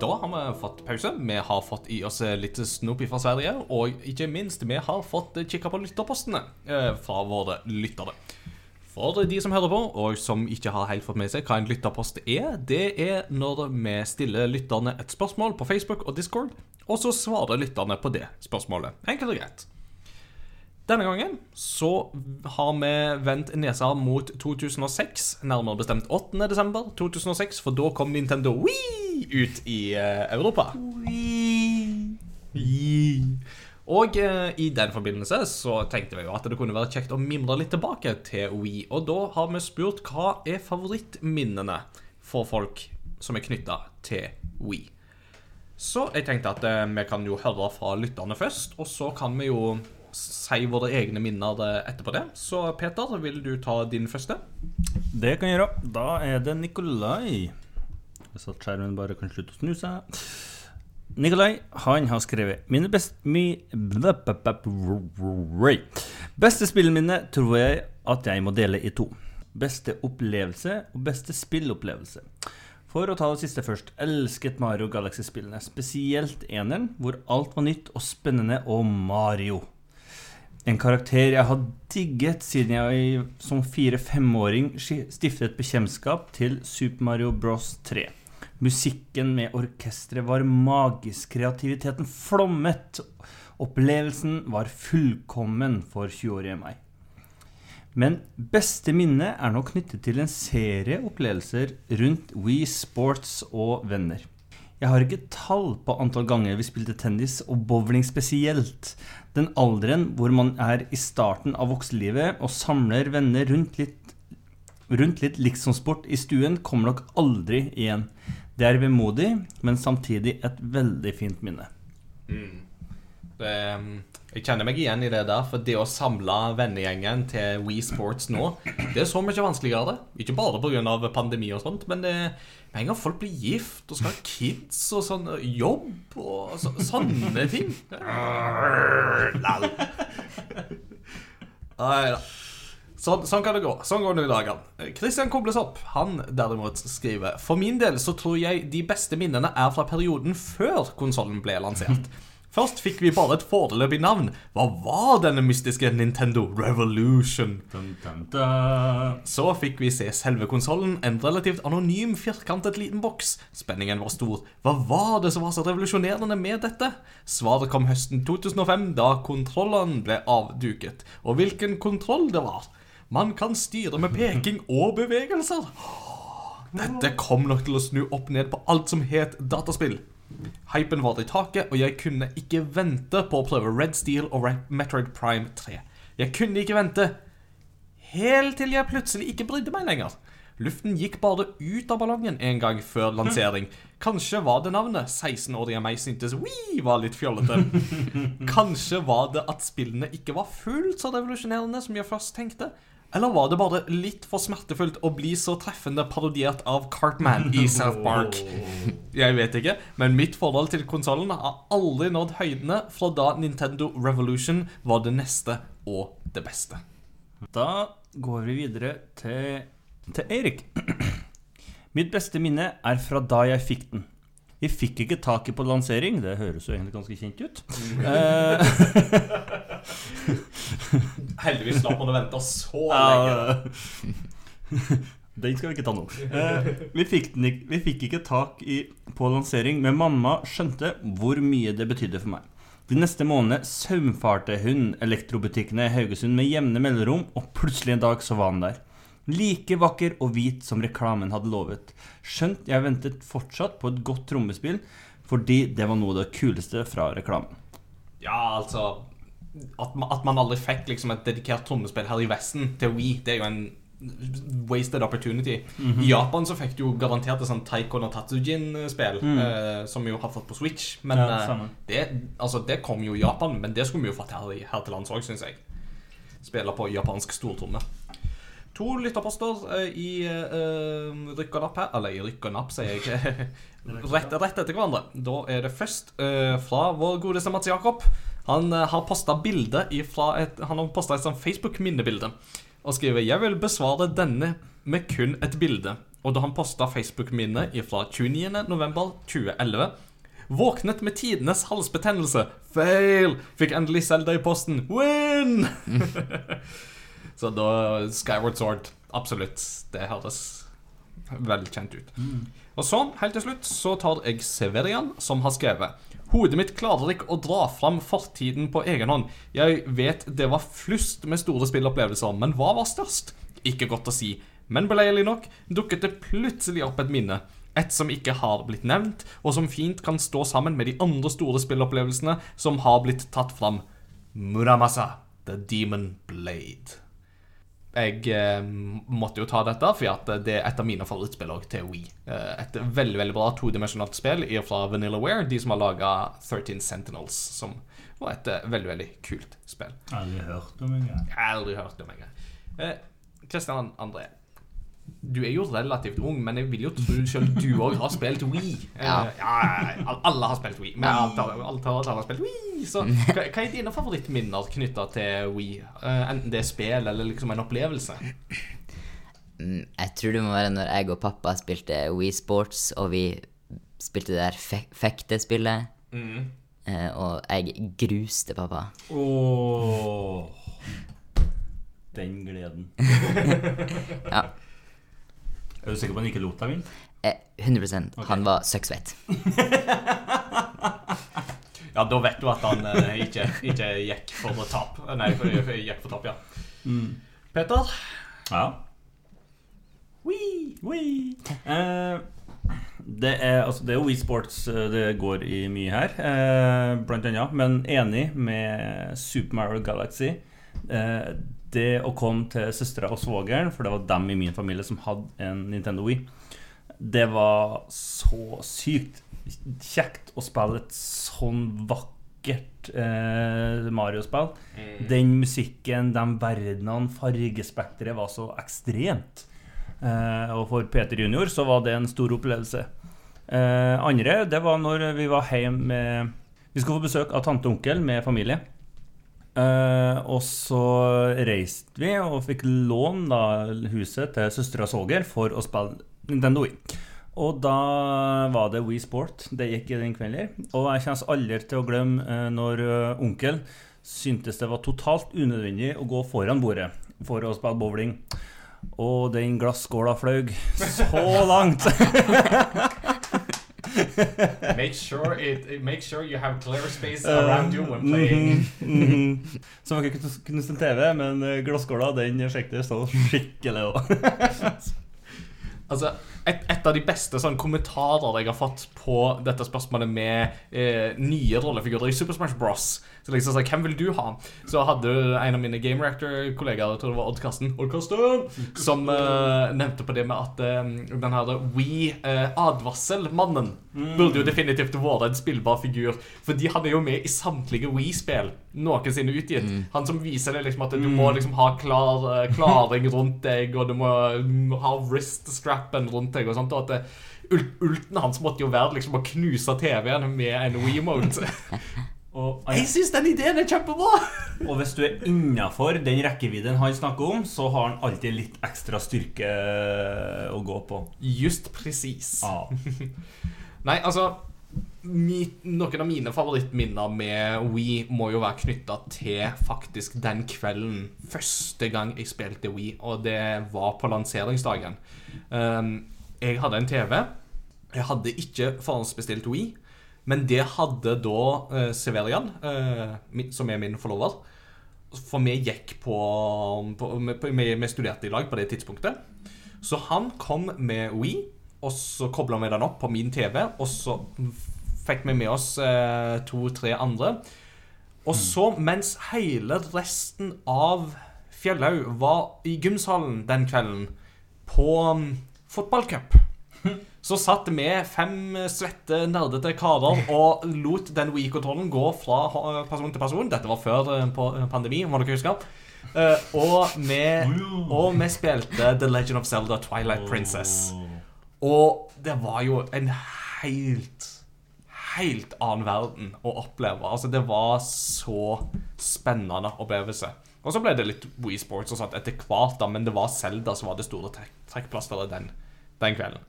Da har vi fått pause. Vi har fått i oss litt Snoopy fra Sverige. Og ikke minst, vi har fått kikka på lytterpostene eh, fra våre lyttere. For de som hører på, og som ikke har helt fått med seg hva en lytterpost er, det er når vi stiller lytterne et spørsmål på Facebook og Discord, og så svarer lytterne på det spørsmålet. Enkelt og greit. Denne gangen så har vi vendt nesa mot 2006, nærmere bestemt 8. desember 2006, for da kom Nintendo Wii ut i Europa. Europa. Wii. Og eh, i den forbindelse så tenkte vi jo at det kunne være kjekt å mimre litt tilbake til Wii. Og da har vi spurt hva er favorittminnene for folk som er knytta til Wii. Så jeg tenkte at eh, vi kan jo høre fra lytterne først, og så kan vi jo si våre egne minner etterpå det. Så Peter, vil du ta din første? Det kan jeg gjøre. Da er det Nikolai. Hvis at skjermen bare kan slutte å snu seg. Nikolai han har skrevet Mine best, mi, Beste spillminne tror jeg at jeg må dele i to. Beste opplevelse og beste spillopplevelse. For å ta det siste først. Elsket Mario Galaxy-spillene. Spesielt eneren, hvor alt var nytt og spennende, og Mario. En karakter jeg har digget siden jeg som fire-femåring stiftet bekjentskap til Super Mario Bros. 3. Musikken med orkesteret var magisk. Kreativiteten flommet. Opplevelsen var fullkommen for 20-årige meg. Men beste minne er nå knyttet til en serie opplevelser rundt Wii Sports og venner. Jeg har ikke tall på antall ganger vi spilte tennis, og bowling spesielt. Den alderen hvor man er i starten av voksenlivet og samler venner rundt litt, rundt litt liksomsport i stuen, kommer nok aldri igjen. Det er vemodig, men samtidig et veldig fint minne. Det, jeg kjenner meg igjen i det der, for det å samle vennegjengen til Wii Sports nå, det er så mye vanskeligere. Ikke bare pga. pandemi og sånt, men det, med en gang folk blir gift og skal ha kids og sånn, jobb og så, sånne ting. Nei da. Sånn, sånn kan det gå. Sånn går det i dagene. Christian kobles opp. Han derimot skriver For min del så tror jeg de beste minnene er fra perioden før konsollen ble lansert. Først fikk vi bare et foreløpig navn. Hva var denne mystiske Nintendo Revolution? Dun, dun, dun. Så fikk vi se selve konsollen, en relativt anonym, firkantet liten boks. Spenningen var stor. Hva var det som var så revolusjonerende med dette? Svaret kom høsten 2005, da kontrollene ble avduket. Og hvilken kontroll det var! Man kan styre med peking og bevegelser. Dette kom nok til å snu opp ned på alt som het dataspill. Hypen var i taket, og jeg kunne ikke vente på å prøve Red Steel og Metroid Prime 3. Jeg kunne ikke vente helt til jeg plutselig ikke brydde meg lenger. Luften gikk bare ut av ballongen en gang før lansering. Kanskje var det navnet 16-årige meg syntes Wii var litt fjollete. Kanskje var det at spillene ikke var fullt så revolusjonerende som jeg først tenkte. Eller var det bare litt for smertefullt å bli så treffende parodiert av Cartman i South Park? Jeg vet ikke, men mitt forhold til konsollen har aldri nådd høydene fra da Nintendo Revolution var det neste og det beste. Da går vi videre til, til Eirik. Mitt beste minne er fra da jeg fikk den. Jeg fikk ikke taket på lansering. Det høres jo egentlig ganske kjent ut. Heldigvis slapp man å vente så lenge. Den skal vi ikke ta nå. Eh, vi, fikk den ikke, vi fikk ikke tak i, på lansering, men mamma skjønte hvor mye det betydde for meg. De neste månedene saumfarte hun elektrobutikkene i Haugesund med jevne mellomrom, og plutselig en dag så var han der. Like vakker og hvit som reklamen hadde lovet. Skjønt jeg ventet fortsatt på et godt trommespill, fordi det var noe av det kuleste fra reklamen. Ja, altså at at man aldri fikk liksom et dedikert trommespill her i Vesten til Wii, det er jo en wasted opportunity. I Japan så fikk du jo garantert et sånt Taiko no Tatsujin-spill, eh, som vi jo har fått på Switch. Men Ja, eh, det, altså, det kom jo i Japan, men det skulle vi jo fått her, her til lands òg, syns jeg. Spille på japansk stortromme. To lytterposter eh, i uh, rykk og napp her. Eller i rykk og napp, sier jeg rett, rett etter hverandre. Da er det først eh, fra vår godeste Mats Jakob. Han eh, har posta bilde fra et Han har et sånt Facebook-minnebilde og skriver Jeg vil besvare denne med kun et bilde. Og da han posta Facebook-minnet fra 29.11.2011 Våknet med tidenes halsbetennelse. Fail! Fikk endelig Zelda i posten. Win! Så da Skyward Sword. Absolutt. Det høres velkjent ut. Og så, helt til slutt, så tar jeg Severian, som har skrevet Hodet mitt klarer ikke å dra fram fortiden på egen hånd. Jeg vet det var flust med store spillopplevelser, men hva var størst? Ikke godt å si, men beleilig nok dukket det plutselig opp et minne. Et som ikke har blitt nevnt, og som fint kan stå sammen med de andre store spillopplevelsene som har blitt tatt fram. Muramasa, The Demon Blade. Jeg eh, måtte jo ta dette, for det er et av mine favorittspill til Wii. Eh, et veldig veldig bra todimensjonalt spill fra Vanillaware, de som har laga 13 Sentinels, som var et eh, veldig veldig kult spill. Aldri hørt om engang. Aldri hørt om engang. Kristian André, du er jo relativt ung, men jeg vil jo tro selv du òg har spilt Wii. Eh, Ja. ja, alle har spilt Wii, men alle, alle, alle har spilt Wii. Så hva, hva er dine favorittminner knytta til Wii? Eh, enten det er spill eller liksom en opplevelse? Mm, Jeg tror det må være når jeg og pappa spilte Wii Sports, og vi spilte det der fe fektespillet. Mm. og jeg gruste pappa. Åh Den gleden. Ja, Er du sikker på han ikke lot deg vinne? eh, 100 Han var søkksvett. Ja, da vet du at han eh, ikke, ikke gikk for tap. Nei, for, for, gikk for tap, ja. Peter? Ja. Wee, wee. Eh, det er, altså, det er jo Wii Sports eh, det går i mye her, eh, blant annet. Men enig med Super Mario Galaxy. Eh, det å komme til søstera og svogeren, for det var dem i min familie som hadde en Nintendo Wii, det var så sykt kjekt å spille et sånn vakkert eh, Mario-spill. Den musikken, de verdenene, fargespekteret var så ekstremt. Eh, og for Peter junior så var det en stor opplevelse. Eh, andre, det var når vi var hjemme med Vi skulle få besøk av tante og onkel med familie. Eh, og så reiste vi og fikk lån da, huset til søstera og svoger for å spille Nintendo Wii. Og da var det Wii Sport det gikk i den kvelden. Og jeg kommer aldri til å glemme uh, når eh, onkel syntes det var totalt unødvendig å gå foran bordet for å spille bowling. Og den glasskåla fløy så langt. Make sure, it, make sure you have clear space around you when playing. Mhm. Så man ikke kunne- kunne stille TV, men eh, glasskåla den sjekket stå skikkelig òg. Altså, et, et av de beste sånn, kommentarer jeg har fått på dette spørsmålet med eh, nye rollefigurer i Super Smash Bros. Så liksom sa, Hvem vil du ha? Så hadde en av mine Game Reactor-kollegaer, jeg tror det var Odd Karsten, Odd Karsten som eh, nevnte på det med at eh, den her We-advarselmannen burde jo definitivt vært en spillbar figur. Fordi han er jo med i samtlige We-spill noensinne utgitt. Han som viser deg liksom at du må liksom ha klar, eh, klaring rundt deg, og du må mm, ha wrist-strappen rundt deg og sånt. Og at ult, ulten hans måtte jo være liksom å knuse TV-en med en We-mode. Og, Jeg syns den ideen er kjempebra! og hvis du er innafor den rekkevidden han snakker om, så har han alltid litt ekstra styrke å gå på. Just presis. Ja. Nei, altså Noen av mine favorittminner med We må jo være knytta til faktisk den kvelden første gang jeg spilte We, og det var på lanseringsdagen. Um, jeg hadde en TV. Jeg hadde ikke forhåndsbestilt We, men det hadde da uh, Severian, eh, min- som er min forlover. For vi gikk på, på vi, vi studerte i lag på det tidspunktet. Så han kom med We, og så kobla vi den opp på min TV, og så fikk vi med oss eh, to-tre andre. Og så, mens hele resten av Fjellhaug var i gymsalen den kvelden på um, fotballcup, så satt vi fem svette, nerdete karer og lot den Wii-kontrollen gå fra person til person. Dette var før eh, pandemi, må dere huske. Eh, og, vi, og vi spilte The Legend of Zelda Twilight Princess. Og det var jo en helt Helt annen verden å oppleve. Altså Det var så spennende opplevelse. Og så ble det litt Wii Sports og sånt etter hvert, da, men det var Zelda som var det store trekk trekkplasteret den, den kvelden.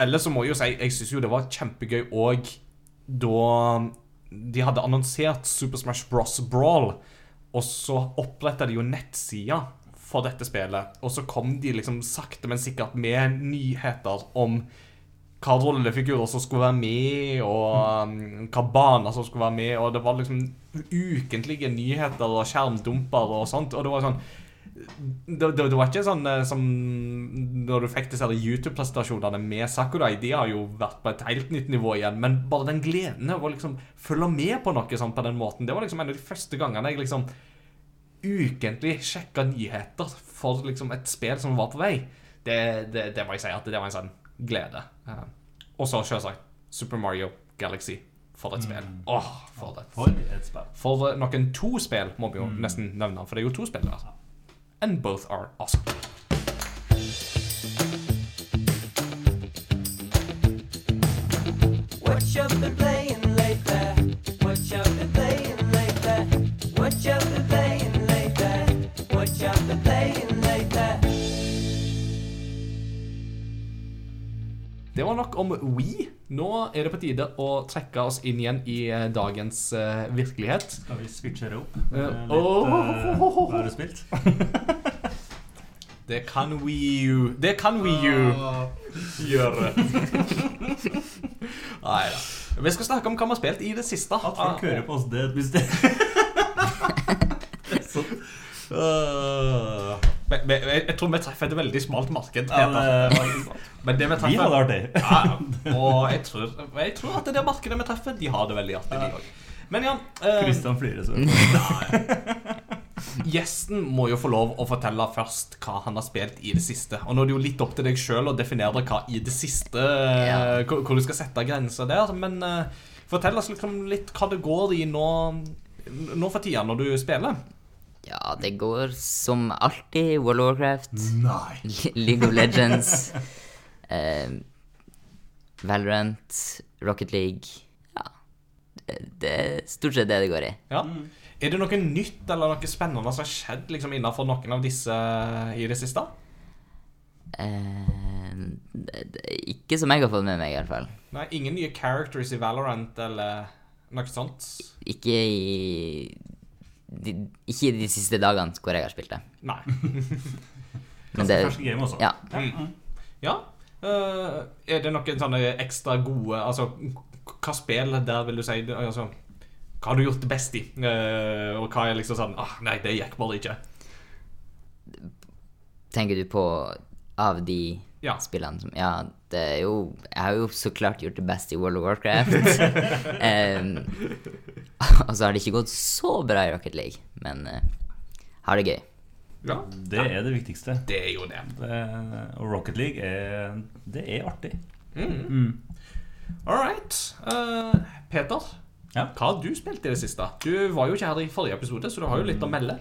Ellers så må jeg jo si jeg syns jo det var kjempegøy òg da de hadde annonsert Super Smash Bros. Brawl, og så oppretta de jo nettsida for dette spillet, og så kom de liksom sakte, men sikkert med nyheter om hva rollefigurer som skulle være med, og um, hva baner som skulle være med, og det var liksom ukentlige nyheter og skjermdumper og sånt, og det var sånn det, det, det var ikke sånn eh, som når du fikk disse YouTube-presentasjonene med Sakurai. De har jo vært på et helt nytt nivå igjen. Men bare den gleden over å liksom følge med på noe sånn på den måten, det var liksom en av de første gangene jeg liksom ukentlig sjekka nyheter for liksom et spill som var på vei. Det, det, det må jeg si at det var en sånn glede. Eh, og så selvsagt Super Mario Galaxy. For et spill. Åh, for det. For et spill. For noen to spill, må vi jo nesten nevne, for det er jo to spill der. And both are awesome. Det var nok om We. Nå er det på tide å trekke oss inn igjen i eh, dagens uh, virkelighet. Skal vi switche det opp? Eh, litt, eh, Hva har du spilt? Det kan we you Det kan we you gjøre. Nei da. Vi skal snakke om hva vi har spilt i det siste. At folk hører på oss, det er et mysterium. Det er så- Øh. Men- men Jeg, jeg tror vi treffer et veldig smalt marked. Ja. Men det vi Vi treffer hadde det artig. Ja, ja. og jeg tror, jeg tror at det er markedet vi treffer, de har det veldig artig, de òg. Men ja Kristian uh, flirer sånn. Gjesten må jo få lov å fortelle først hva han har spilt i det siste. Og nå er det jo litt opp til deg sjøl å definere hva i det siste Ja. hvor, hvor du skal sette grenser der. Men uh, fortell oss liksom litt hva det går i nå, nå for tida, når du spiller. Ja, det går som alltid. World of Warcraft, Nei. League of Legends, eh, Valorant, Rocket League. Ja. Det, det er stort sett det det går i. Ja. Er det noe nytt eller noe spennende som har skjedd liksom, innenfor noen av disse i det siste? Eh, det, det, ikke som jeg har fått med meg, i hvert fall. Nei, Ingen nye characters i Valorant eller noe sånt? Ikke i de, Ikke de siste dagene hvor jeg har spilt det. Nei. Men det Ferske game også. Ja. Ja. Uh, er det noen sånne ekstra gode Altså, hva spill der vil du si altså, Hva har du gjort det best i? Uh, og hva er liksom sånn ah, Nei, det gikk bare ikke. Tenker du på av de Ja. spillene som Ja, det er jo Jeg har jo så klart gjort det beste i World of Warcraft. um, og så har det ikke gått så bra i Rocket League, men uh, har det gøy. Ja, Det er det viktigste. det er jo det. Det, og Rocket League er Det er artig. All right. Uh, Peter, Ja. hva har du spilt i det siste? Du var jo ikke her i forrige episode, så du har jo litt å melde.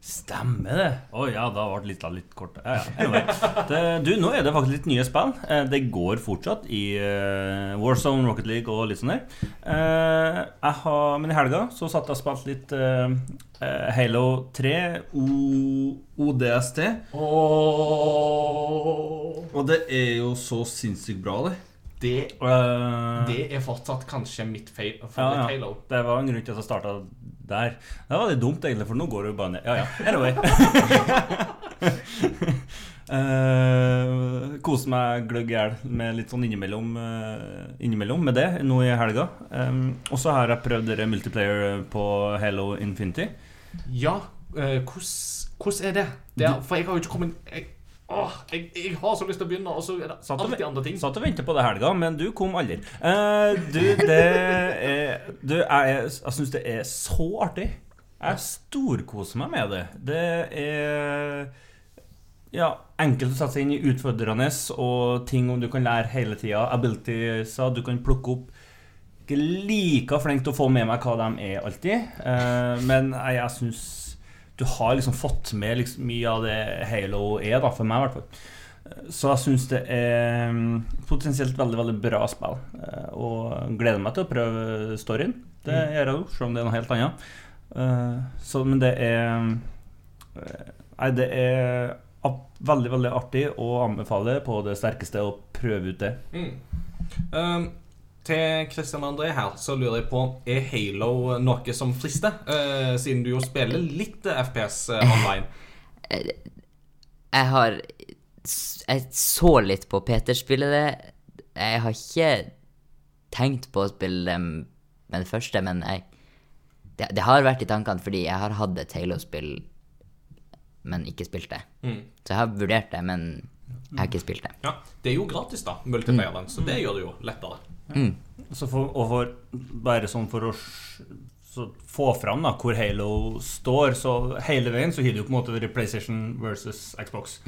Stemmer det. Å ja, da ble lista litt kort. Ja, ja. Anyway. Det, du, nå er det faktisk litt nye spill. Eh, Det går fortsatt i uh, Warzone, Rocket League og litt sånn der. Uh, jeg har, men i helga så satt jeg og spilte litt eh, eh, Halo 3 o, ODST. Og det er jo så sinnssykt bra, det. Det, Eh, det er fortsatt kanskje mitt fa- ja, favoritt ja. Halo. Det var en grunn til at jeg starta der. Det var litt dumt, egentlig, for nå går det jo bare ned. Ja, ja. Anyway. uh, Koser meg gløgg i hjel med litt sånn innimellom, uh, innimellom med det nå i helga. Um, og så har jeg prøvd dere multiplayer på Halo Infinity. Ja, eh, hvordan uh, er det? det er, for jeg har jo ikke kommet jeg, åh, jeg, jeg har så lyst til å begynne, og så er det alltid andre ting. satt og ventet på det helga, men du kom aldri. Uh, du, det er Du, jeg, jeg syns det er så artig. Jeg storkoser meg med det. Det er ja, enkelt å sette seg inn i utfordrende og ting om du kan lære hele tida. Abilitieser du kan plukke opp. Ikke like flink til å få med meg hva de er alltid, uh, men jeg, jeg syns du har liksom fått med liksom mye av det Halo er, da, for meg i hvert fall. Så jeg syns det er mm, potensielt veldig veldig bra spill. eh, Og gleder meg til å prøve storyen. Det gjør jeg jo, selv om det er noe helt annet. Eh, Så, men det er eh, Nei, det er veldig, veldig artig og anbefaler på det sterkeste å prøve ut det. Um, til Christian André her, så lurer jeg på Er Halo noe som frister? Uh, siden du jo spiller litt eh, FPS uh, online. Jeg har Jeg så litt på Peter spille det. Jeg har ikke tenkt på å spille det med det første, men jeg det, det har vært i tankene fordi jeg har hatt et Halo-spill, men ikke spilt det. Så jeg har vurdert det, men jeg har ikke spilt det. Ja, Det er jo gratis, da, multiplayeren, så det gjør det jo lettere. Så for, og for, bare sånn for å så få fram da, hvor Halo står, så hele veien så har det jo på en måte vært PlayStation versus Xbox.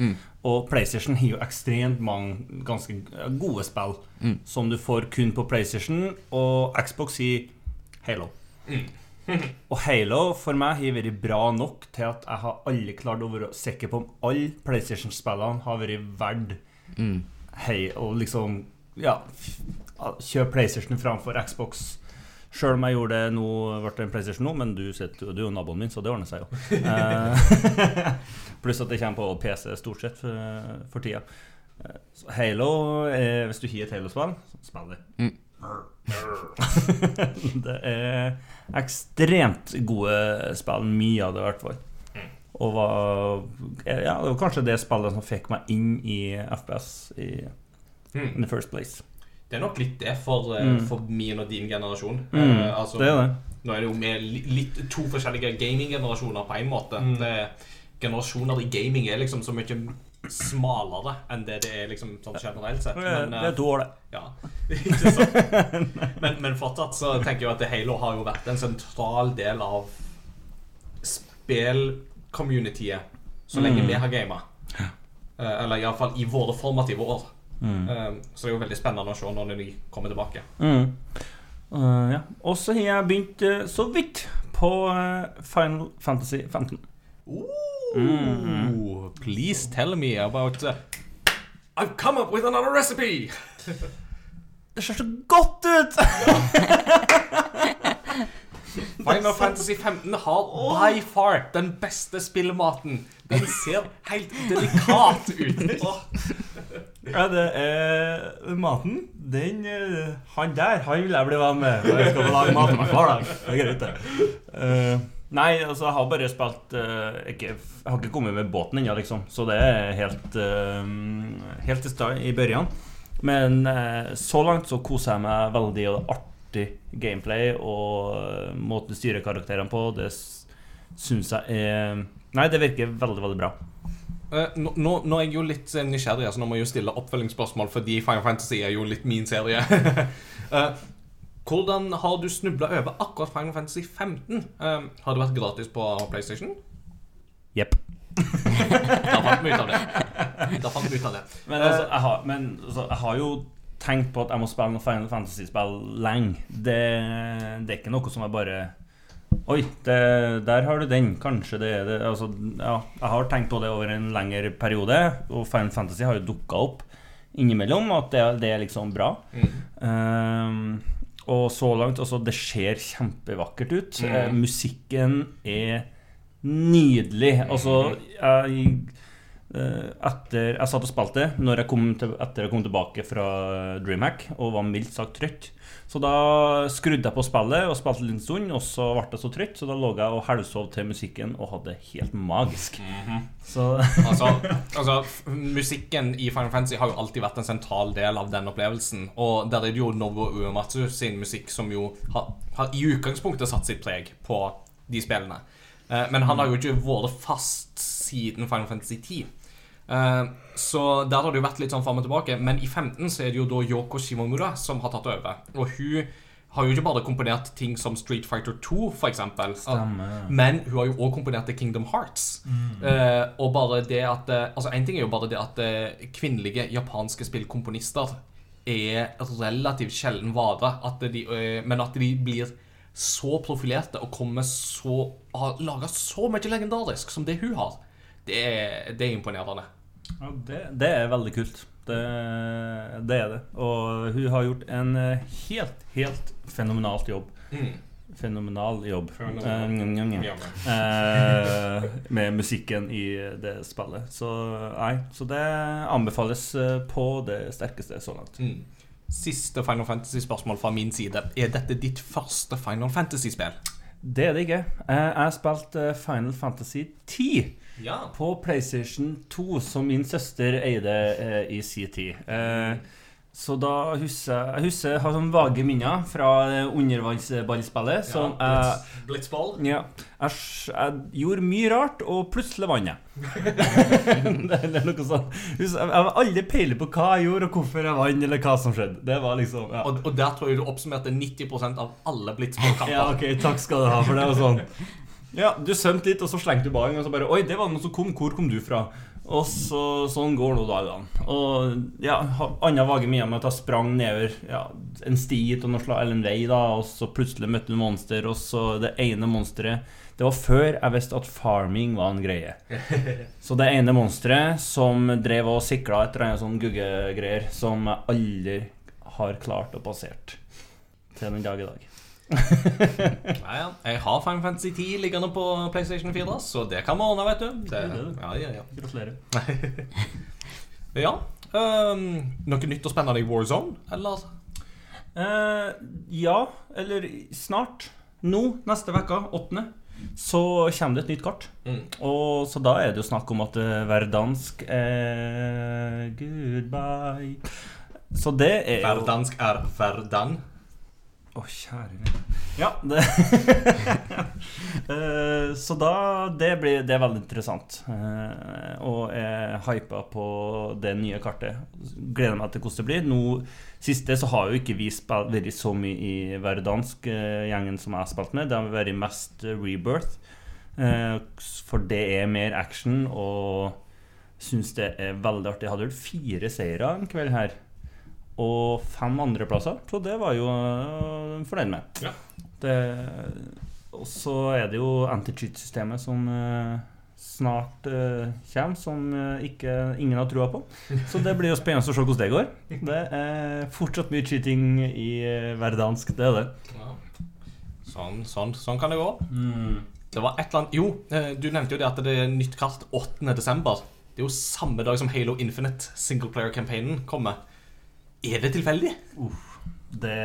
Og PlayStation har jo ekstremt mange ganske gode spill som du får kun på PlayStation, og Xbox sier Halo. og Halo for meg har vært bra nok til at jeg har aldri klart å være sikker på om alle PlayStation-spillene har vært verdt hei, og liksom Ja, kjøp PlayStation framfor Xbox. Sjøl om jeg gjorde det nå, ble det en PlayStation nå, men du, sitter, du er jo naboen min, så det ordner seg jo. Eh, Pluss at det kommer på PC stort sett for, for tida. Eh, så Halo, er, hvis du har et Halo-spill, så spill det. det er ekstremt gode spill, mye av det i hvert fall. Og var, ja, det var kanskje det spillet som fikk meg inn i FPS i in the first place. Det er nok litt det for, mm. for min og din generasjon. Mm, Eh, altså, det er det. Nå er det jo med litt to forskjellige gaming-generasjoner på en måte. Det er, generasjoner i gaming er liksom så mye smalere enn det det er liksom sånn generelt sett. Det Men, det er eh, to år, det. Ja, ikke sant? Men, men fortsatt så tenker jeg at Halo har jo vært en sentral del av spill-communityet så lenge vi har gama. Eh, Eller iallfall i våre formative år. Eh, Så det er jo veldig spennende å se når de kommer tilbake. Mm. Uh, ja. Og så har jeg begynt uh, så vidt på uh, Final Fantasy 15. Ooh, please tell me about I've come up with another recipe! Det ser så godt ut! Final Fantasy 15 har by far den beste spillematen. Den ser helt delikat ut. Ja, det er maten. Den eh, Han der, han vil jeg bli venn med. Og jeg skal lage mat til meg hver dag. Det er greit, det. Uh, nei, altså, jeg har bare spilt uh, ikke, Jeg har ikke kommet med båten ennå, liksom. Så det er helt uh, Helt i start i børjan. Men så langt så koser jeg meg veldig, og det er artig gameplay. Og måten du styrer karakterene på, det syns jeg er Nei, det virker veldig, veldig bra. Eh, nå, nå, nå er jeg jo litt eh, nysgjerrig, så nå må jeg jo stille oppfølgingsspørsmål, fordi Final Fantasy er jo litt min serie. Eh, hvordan har du snubla over akkurat Final Fantasy 15? Eh, har det vært gratis på PlayStation? Jepp. Da fant vi ut av det. Da fant vi ut av det. Men, altså, jeg har, men altså, jeg har jo tenkt på at jeg må spille noe Final Fantasy-spill lenge. Det, det er ikke noe som jeg bare Oi, det, der har du den. Kanskje det er det. Altså, ja, jeg har tenkt på det over en lengre periode, og Final Fantasy har jo dukka opp innimellom. At det, det er liksom bra. Ehm, og så langt Altså, det ser kjempevakkert ut. Eh, musikken er nydelig. Altså, jeg Eh, etter, jeg satt og spilte når jeg kom til, etter jeg kom tilbake fra Dreamhack og var mildt sagt trøtt. Så da skrudde jeg på spillet og spilte en stund, og så ble jeg så trøtt, så da lå jeg og halvsov til musikken og hadde det helt magisk. Så Altså, altså Musikken i Final Fantasy har jo alltid vært en sentral del av den opplevelsen. Og der er det jo Novo Uematsu sin musikk som jo har, har i utgangspunktet satt sitt preg på de spillene. Eh, men han har jo ikke vært fast siden Final Fantasy 10. Eh, så der har det jo vært litt sånn fram og tilbake. Men i 15 så er det jo da Yoko Shimomura som har tatt over. Og hun har jo ikke bare komponert ting som Street Fighter 2, for eksempel. Men hun har jo også komponert The Kingdom Hearts. Eh, og bare det at eh, Altså, én ting er jo bare det at eh, kvinnelige japanske spillkomponister er relativt sjelden vare. At de, eh, men at de blir så profilerte og kommer så Har laga så mye legendarisk som det hun har, det er, det er imponerende. Ja, det, det er veldig kult. Det, det er det. Og hun har gjort en eh, helt, helt fenomenalt jobb. fenomenal jobb Fenomenal. Uh. Eh, med musikken i det spillet. Så nei, så det anbefales på det sterkeste så langt. Mm. Siste Final Fantasy-spørsmål fra min side. Er dette ditt første Final Fantasy-spill? Det er det ikke. Eh, Jeg har spilt Final Fantasy 10 Ja. på PlayStation 2, som min søster eide eh, i sin tid. Eh, så da husker jeg husker har sånne vage minner fra eh, undervannsballspillet. Som jeg Blitzball? Ja. Jeg, jeg gjorde mye rart, og plutselig vant jeg. det er noe sånt. Jeg har aldri peiling på hva jeg gjorde, og hvorfor jeg vant, eller hva som skjedde. Det var liksom ja. Og, og der tror jeg du oppsummerte 90% av alle Blitzball-kamper. ja, ok, takk skal du ha for det. Og sånn. Ja, du svømte litt, og så slengte du ballen, og så bare Oi, det var noe som kom. Hvor kom du fra? Og så, sånn går nå dagene. Og ja, Anna vage minner med at jeg sprang nedover ja, en sti til noe slag, eller en vei, da, og så plutselig møtte du monster, og så det ene monsteret Det var før jeg visste at farming var en greie. Så det ene monsteret som drev og sikla et eller annet sånn guggegreier, som jeg aldri har klart å passere til den dag i dag. Ja, ja. Jeg har Final Fantasy 10 liggende på PlayStation 4, så det kan vi ordne, vet du. Det, ja, ja, ja. Gratulerer. ja. Um, noe nytt og spennende i Warzone, eller? Uh, ja, eller snart. Nå, neste uke, åttende, så kommer det et nytt kart. Mm. Og Så da er det jo snakk om at eh, verdansk er goodbye. Så det er jo Verdansk er Verdan. Å, kjære min. Ja, det Eh, Så da Det blir Det er veldig interessant. Eh, og jeg hypa på det nye kartet. Gleder meg til hvordan det blir. Nå Siste så har jo ikke vi spilt, vært så mye i verdansk, eh, gjengen som jeg har spilt med. Det har vært mest Rebirth. For det er mer action, og syns det er veldig artig. Jeg hadde vel fire seire en kveld her. Og fem andreplasser, så det var jo uh, fornøyd med. Ja. Det, og så er det jo anti-cheat-systemet som uh, snart uh, kommer, som ikke, ingen har trua på. Så det blir jo spennende å se hvordan det går. Det er fortsatt mye cheating i hverdansk, verdansk, det er det. Ja. Sånn, sånn, sånn kan det gå. Det var et eller annet Jo, du nevnte jo det at det er nytt kart 8. desember. Det er jo samme dag som Halo Infinite singleplayer-campaignen kommer. Er det tilfeldig? Det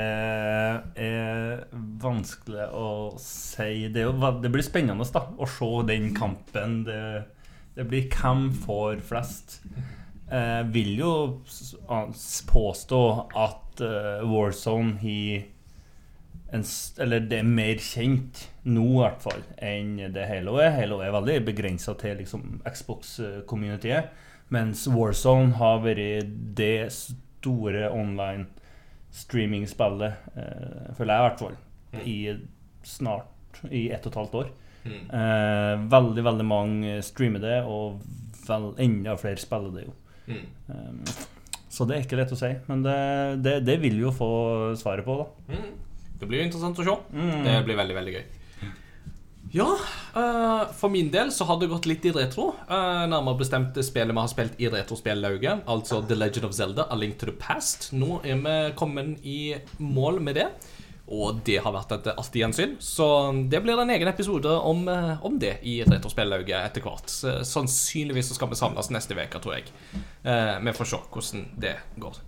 er vanskelig å si. Det, er jo, det blir spennende da, å se den kampen. Det, det blir hvem får flest. Jeg vil jo påstå at eh, Warzone har en, Eller det er mer kjent nå, i hvert fall, enn det Halo er. Halo er veldig begrensa til liksom, Xbox-communityet. Mens Warzone har vært det store online streamingspillet, eh, føler jeg i hvert fall, i snart i ett og et halvt år. Eh, veldig, veldig mange streamer det, og vel, enda flere spiller det jo. Eh, så det er ikke lett å si, men det, det, det vil vi jo få svaret på, da. Det blir jo interessant å se. Det blir veldig, veldig gøy. Ja, uh, for min del så har det gått litt i retro. Uh, nærmere bestemt spillet vi har spilt i retrospillauget, altså The Legend of Zelda, A Link to the Past. Nå er vi kommet i mål med det, og det har vært et artig gjensyn. Så det blir en egen episode om, eh, om det i retrospillauget etter hvert. Sannsynligvis skal vi samles neste uke, tror jeg. Eh, vi får se hvordan det går.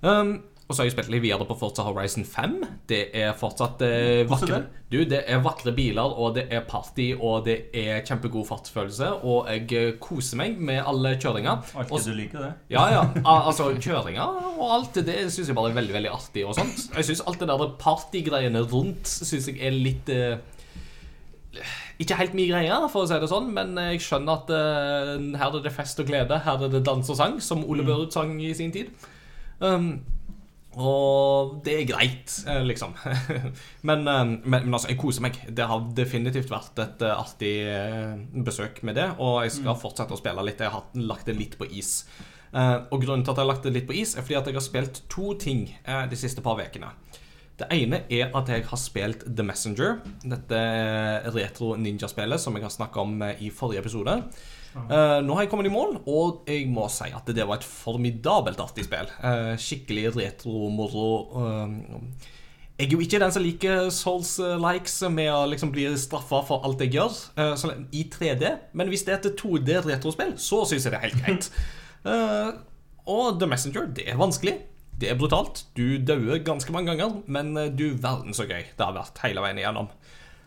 Um, og så har jeg spilt litt videre på Forza Horizon 5. Det er fortsatt eh, vakre Du, det er vakre biler, og det er party, og det er kjempegod fartsfølelse. Og jeg eh, koser meg med alle kjøringer. Alt Også, du liker, det. ja, ja. Al- Altså, kjøringer og alt det, det syns jeg bare er veldig veldig artig. og sånt Jeg syns alt det der partygreiene rundt Synes jeg er litt eh, Ikke helt min greie, for å si det sånn, men jeg skjønner at eh, her er det fest og glede. Her er det dans og sang, som Ole Børud sang i sin tid. Um, og det er greit, eh, liksom. men, eh, men, men altså, jeg koser meg. Det har definitivt vært et eh, artig besøk med det. Og jeg skal fortsette å spille litt. Jeg har lagt det litt på is. Og grunnen til at jeg har lagt det litt på is, er fordi at jeg har spilt to ting de siste par ukene. Det ene er at jeg har spilt The Messenger. Dette retro ninjaspillet som jeg har snakka om i forrige episode. Eh, nå har jeg kommet i mål, og jeg må si at det var et formidabelt artig spill. Uh, skikkelig retro-moro. Uh, Jeg er jo ikke den som liker Souls-likes med å liksom bli straffa for alt jeg gjør uh, så, i 3D, men hvis det er et 2D-retrospill, så syns jeg det er helt greit. Uh, og The Messenger, det er vanskelig. Det er brutalt. Du dauer ganske mange ganger, men du verden så gøy det har vært hele veien igjennom.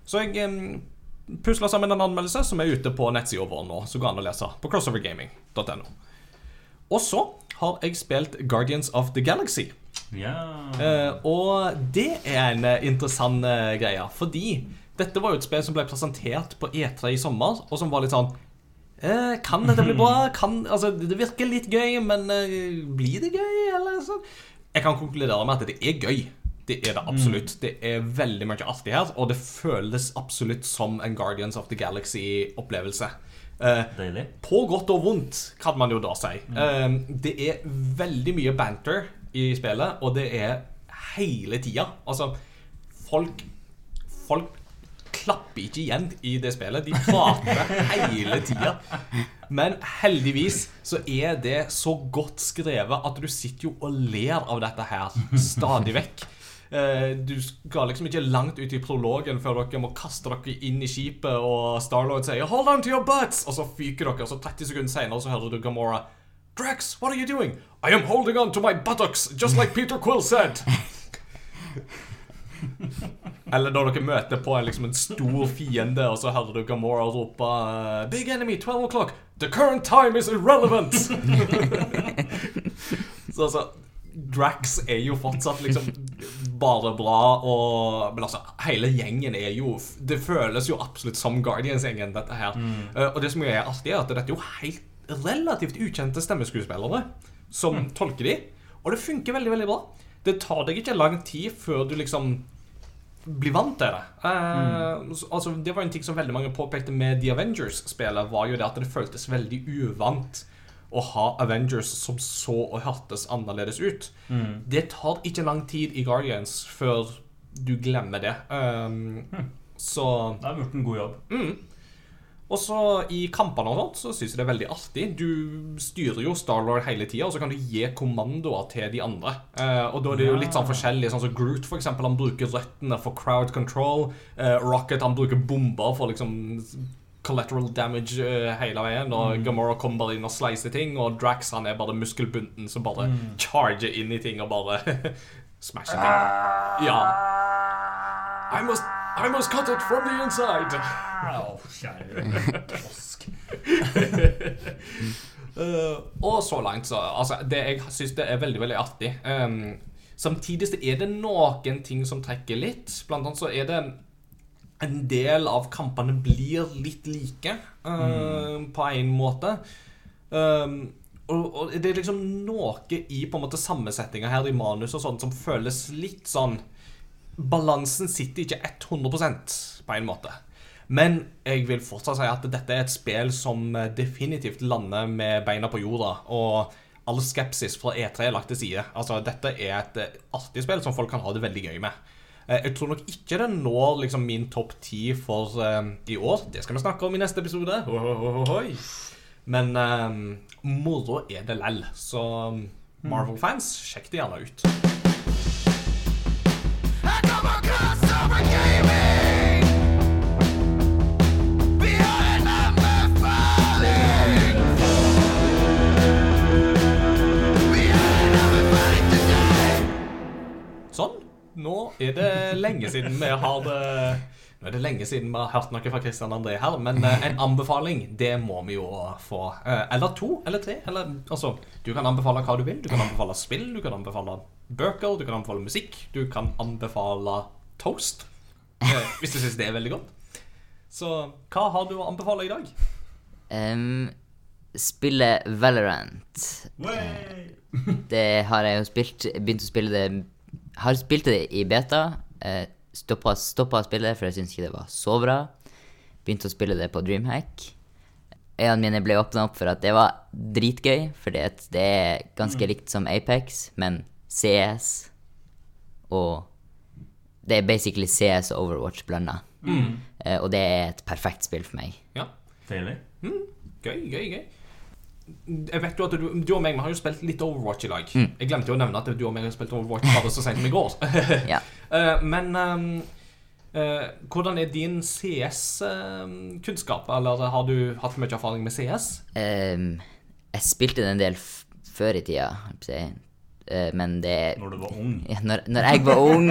Så jeg eh, pusla sammen en anmeldelse som er ute på nettsida vår nå, som går an å lese på crossovergaming.no. Og så har jeg spilt Guardians of the Galaxy. Ja. Eh, og det er en eh, interessant eh, greie, fordi dette var jo et spill som ble presentert på E3 i sommer, og som var litt sånn eh, Kan dette bli bra? Kan, altså, det virker litt gøy, men eh, blir det gøy? Eller sånn? Jeg kan konkludere med at det er gøy. Det er det absolutt. Det er veldig mye artig her, og det føles absolutt som en Guardians of the Galaxy-opplevelse. Eh, på godt og vondt, kan man jo da si. Eh, det er veldig mye banter i spillet, og det er hele tida. Altså, folk Folk klapper ikke igjen i det spillet. De prater hele tida. Men heldigvis så er det så godt skrevet at du sitter jo og ler av dette her stadig vekk. Eh, Du skal liksom ikke langt ut i prologen før dere må kaste dere inn i skipet, og Starlord sier 'Hold on to your butts!' Og så fyker dere, og så 30 sekunder senere så hører du Gamora Drax, what are you doing? I am holding on to my buttocks, just like Peter Quill said. Eller når dere møter på en, liksom en stor fiende, og så hører du Gamora rope eh, Big enemy, 12 o'clock. The current time is irrelevant. så altså Drax er jo fortsatt liksom bare bra, og Men altså, hele gjengen er jo Det føles jo absolutt som Guardians-gjengen, dette her. Eh, og det som er artig, er at dette er jo helt relativt ukjente stemmeskuespillere som tolker de, og det funker veldig, veldig bra. Det tar deg ikke lang tid før du liksom blir vant til det. Uh, mm. altså, det var en ting som veldig mange påpekte med The Avengers-spillet, var jo det at det føltes veldig uvant å ha Avengers som så og hørtes annerledes ut. Det tar ikke lang tid i Guardians før du glemmer det. Um, Så Da har vi gjort en god jobb. og så i kampene og sånt så syns jeg det er veldig artig. Du styrer jo Starlord hele tida, og så kan du gi kommandoer til de andre. Uh, og da er det jo litt sånn forskjellig. Sånn som Groot, for eksempel, han bruker røttene for crowd control. Uh, Rocket han bruker bomber for liksom collateral damage uh, hele veien. Og Gamora kommer bare inn og slicer ting, og Drax han er bare muskelbunten som bare charger inn i ting og bare smasher ting. Ja. I must, I must cut it from the inside. oh, kjære tosk. uh, og så langt, så Altså, det jeg syns det er veldig, veldig artig. Um, samtidig så er det noen ting som trekker litt. Blant annet så er det en del av kampene blir litt like, eh, på en måte. Um, og, og det er liksom noe i på en måte sammensetninga her i manus og sånt som føles litt sånn Balansen sitter ikke 100% på en måte. Men jeg vil fortsatt si at dette er et spill som definitivt lander med beina på jorda. Og all skepsis fra E3 er lagt til side. Altså, dette er et artig spill som folk kan ha det veldig gøy med. Eh, Jeg tror nok ikke det når liksom min topp ti for um, i år. Det skal vi snakke om i neste episode. Ohohohoi. Men um, moro er det lell. Så Marvel-fans, sjekk det gjerne ut. I come across over gaming. Nå er det lenge siden vi har det Nå er det lenge siden vi har hørt noe fra Christian André her, men eh, en anbefaling, det må vi jo få. Eh, Eller to, eller tre. Eller, altså, du kan anbefale hva du vil. Du kan anbefale spill, du kan anbefale bøker, du kan anbefale musikk. Du kan anbefale toast, eh, hvis du syns det er veldig godt. Så hva har du å anbefale i dag? Um, spille Valorant. Det har jeg jo spilt. Begynt å spille det Har spilt det i beta. Eh, stoppa, stoppa å spille det, for jeg syntes ikke det var så bra. Begynte å spille det på Dreamhack. Øynene mine ble åpna opp for at det var dritgøy, for det er ganske likt som Apex, men CS og Det er basically CS og Overwatch blanda. Eh, og det er et perfekt spill for meg. Ja. Deilig. Gøy, gøy, gøy. Jeg vet jo at du, du og meg vi har jo spilt litt Overwatch i lag. Jeg glemte jo å nevne at du og meg har spilt Overwatch bare så sent som i går. Ja. uh, men um, uh, hvordan er din CS-kunnskap? Eller har du hatt mye erfaring med CS? Um, jeg spilte det en del f før i tida. Eh, men det Når du var ung. ja, når, når jeg var ung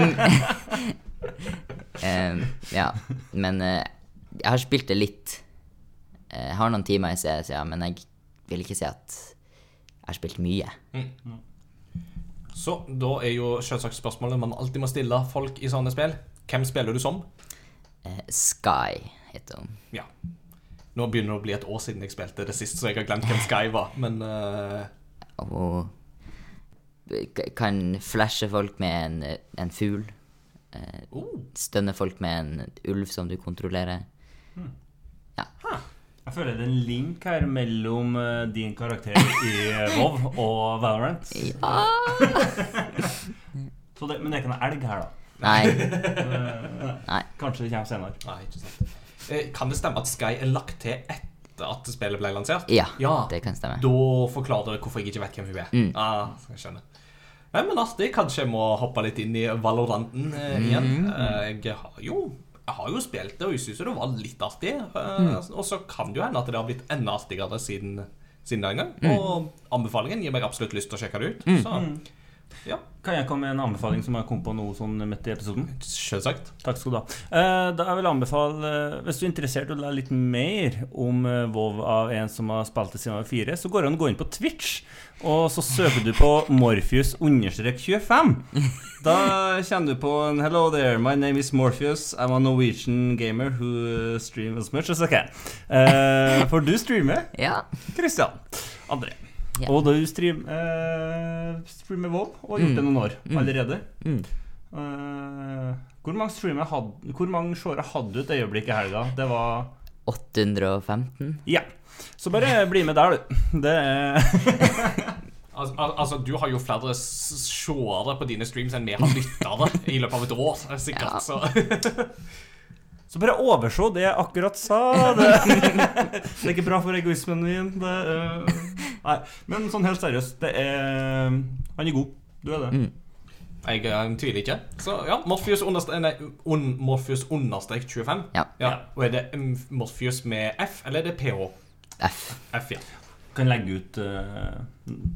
um, Ja. Men jeg har spilt det litt. Jeg har noen timer i CS, ja, men jeg vil ikke si at jeg har spilt mye. Så da er jo selvsagt spørsmålet man alltid må stille folk i sånne spill. Hvem spiller du som? Eh, Sky heter hun. Ja. Nå begynner det å bli et år siden jeg spilte det sist, så jeg har glemt hvem Sky var. Men hun k- kan flashe folk med en, en fugl. Oh, Stønne folk med en ulv som du kontrollerer. Jeg føler det er en link her mellom eh, din karakter i eh, WoW og Valorant. Ja. Så det, men det er ikke noe elg her, da. Nei. Eh, Nei. Kanskje det kommer senere. nei, ikke sant. Eh, kan det stemme at Sky er lagt til etter at spillet ble lansert? Ja, Ja. det kan stemme. Da forklarer det hvorfor jeg ikke vet hvem hun er. Mm. Ah, jeg skjønner. Nei, men artig. Kanskje jeg må hoppe litt inn i Valoranten eh, igjen. Mm. Eh, jeg har jo jeg har jo spilt det, og jeg syns det var litt artig. Eh, Mm. Og så kan det jo hende at det har blitt enda artigere siden, siden den gang. Mm. Og anbefalingen gir meg absolutt lyst til å sjekke det ut. Så ja, Kan jeg komme med en anbefaling som jeg kom på nå sånn midt i episoden? selvsagt. Takk skal du ha. Eh, da jeg vil anbefale, eh, hvis du er interessert i å lære litt mer om eh, WoW av en som har spilt det siden han var fire, så går det an å gå inn på Twitch, og så søker du på Morpheus-25. Da kjenner du på en Hello there, my name is Morpheus. I'm a Norwegian gamer who streams as much as I can. Eh, for du streamer, Ja. Christian. André. Ja. Og du stream, eh, streamer WoW, og har gjort det noen år allerede. Mm. Uh, hvor mange streamer hadde Hvor mange seere hadde du et øyeblikk i helga? Det var 815. Ja. Så bare bli med der, du. Det er Al al altså, Du har jo flere seere på dine streams enn vi har lyttere i løpet av et år. Sikkert. Ja. Så Så bare overse det jeg akkurat sa. Det, det er ikke bra for egoismen min. Det, er- nei, men sånn helt seriøst, det er Han er god. Du er det. Mm. jeg eh, tviler ikke. Så ja, Morpheus understrek nei, un, Morpheus understrek 25. Ja. Ja. Og er det um, Morpheus med F, eller er det PH? F. F, ja. Kan legge ut uh,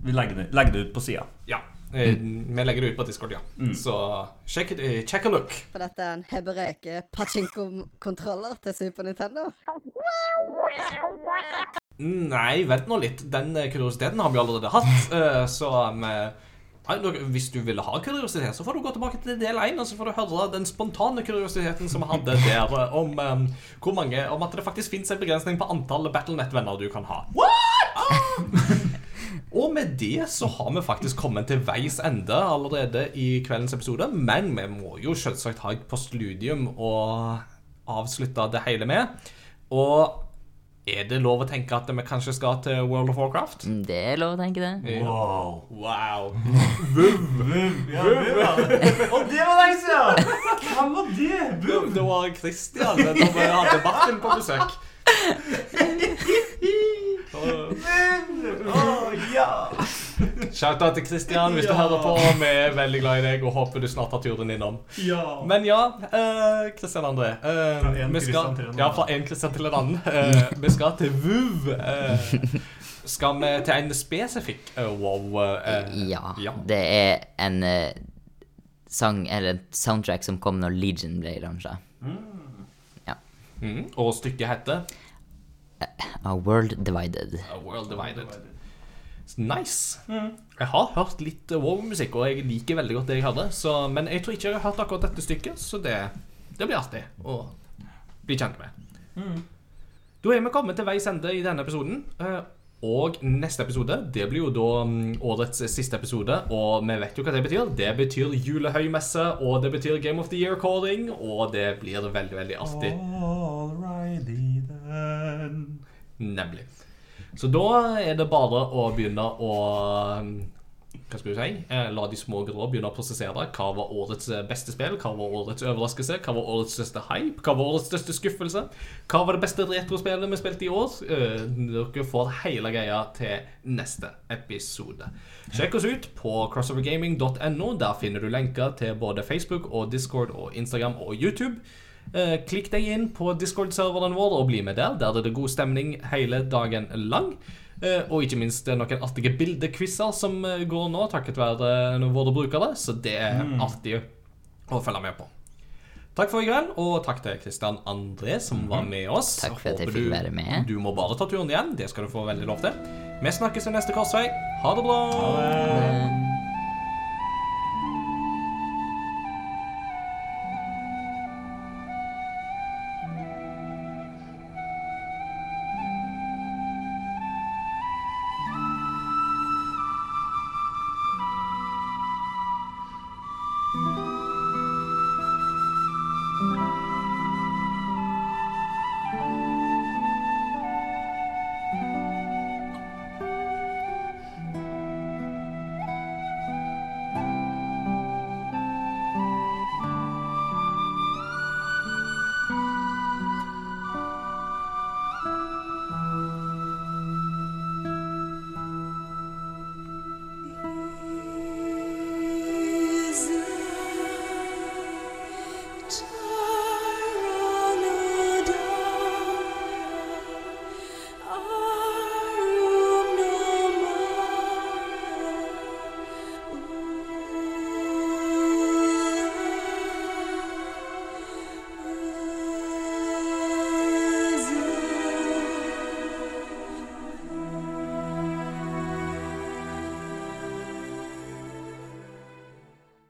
Vi legger det, legger det ut på sida. ja. Mm. Vi legger det ut på Discord, ja. Så check, it, eh, check a look. For dette er en Hebereke pachinko-kontroller til Super Nintendo. Nei, vent nå litt. Den eh, kuriositeten har vi allerede hatt. eh, Så eh, hvis du ville ha kuriositet, så får du gå tilbake til del 1, og så får du høre den spontane kuriositeten som vi hadde der, om, um, mange, om at det faktisk fins en begrensning på antall Battlenet-venner du kan ha. Og med det så har vi faktisk kommet til veis ende allerede i kveldens episode. Men vi må jo selvsagt ha et postludium å avslutte det hele med. Og er det lov å tenke at vi kanskje skal til World of Warcraft? Mm, Det er lov å tenke det. Wow. Wow. Ja, det Og det var lenge siden! Hvem var det? Det var Christian da vi hadde Martin på besøk. ja. Shout-out til Christian hvis du hører på. Vi er veldig glad i deg og håper du snart har turen innom. ja. Men ja, Kristian Christian André. Uh, Fra en Kristian Christian til en annen. ja, fra en Christian til en annen. Uh, vi skal til VUV. Uh, skal vi til en spesifikk uh, wow? eh, Ja. ja. Det er en eh, sang, eller soundtrack, som kom når Legion ble lansja. Mm, og stykket heter A World Divided. A World Divided. Nice. Jeg har hørt litt eh, wow-musikk, og jeg liker veldig godt det jeg hadde. Så, men jeg tror ikke jeg har hørt akkurat dette stykket, så det, det blir artig å bli kjent med. Da er vi kommet til veis ende i denne episoden. eh, Og neste episode det blir jo da mm, årets siste episode, og vi vet jo hva det betyr. Det betyr julehøymesse, og det betyr Game of the Year-calling, og det blir veldig, veldig artig. Alrighty then. Nemlig. Så da er det bare å begynne å um, hva skal du si, eh, la de små grå begynne å prosessere. Hva var årets eh, beste spill? Hva var årets overraskelse? Hva var årets største hype? Hva var årets største skuffelse? Hva var det beste retrospillet vi spilte i år? Eh, Dere får hele greia til neste episode. Sjekk oss ut på crossovergaming.no. Der finner du lenker til både Facebook og Discord og Instagram og YouTube. Eh, klikk deg inn på Discord-serveren vår og bli med der. Der er det god stemning hele dagen lang. Eh, og ikke minst noen artige bildequizer som eh, går nå, takket være våre brukere. Så det er artig å følge med på. Takk for i kveld, og takk til Kristian André som var med oss. Takk for at jeg fikk være med. Du må bare ta turen igjen. Det skal du få veldig lov til. Vi snakkes i neste korsvei. Ha det bra. Eh,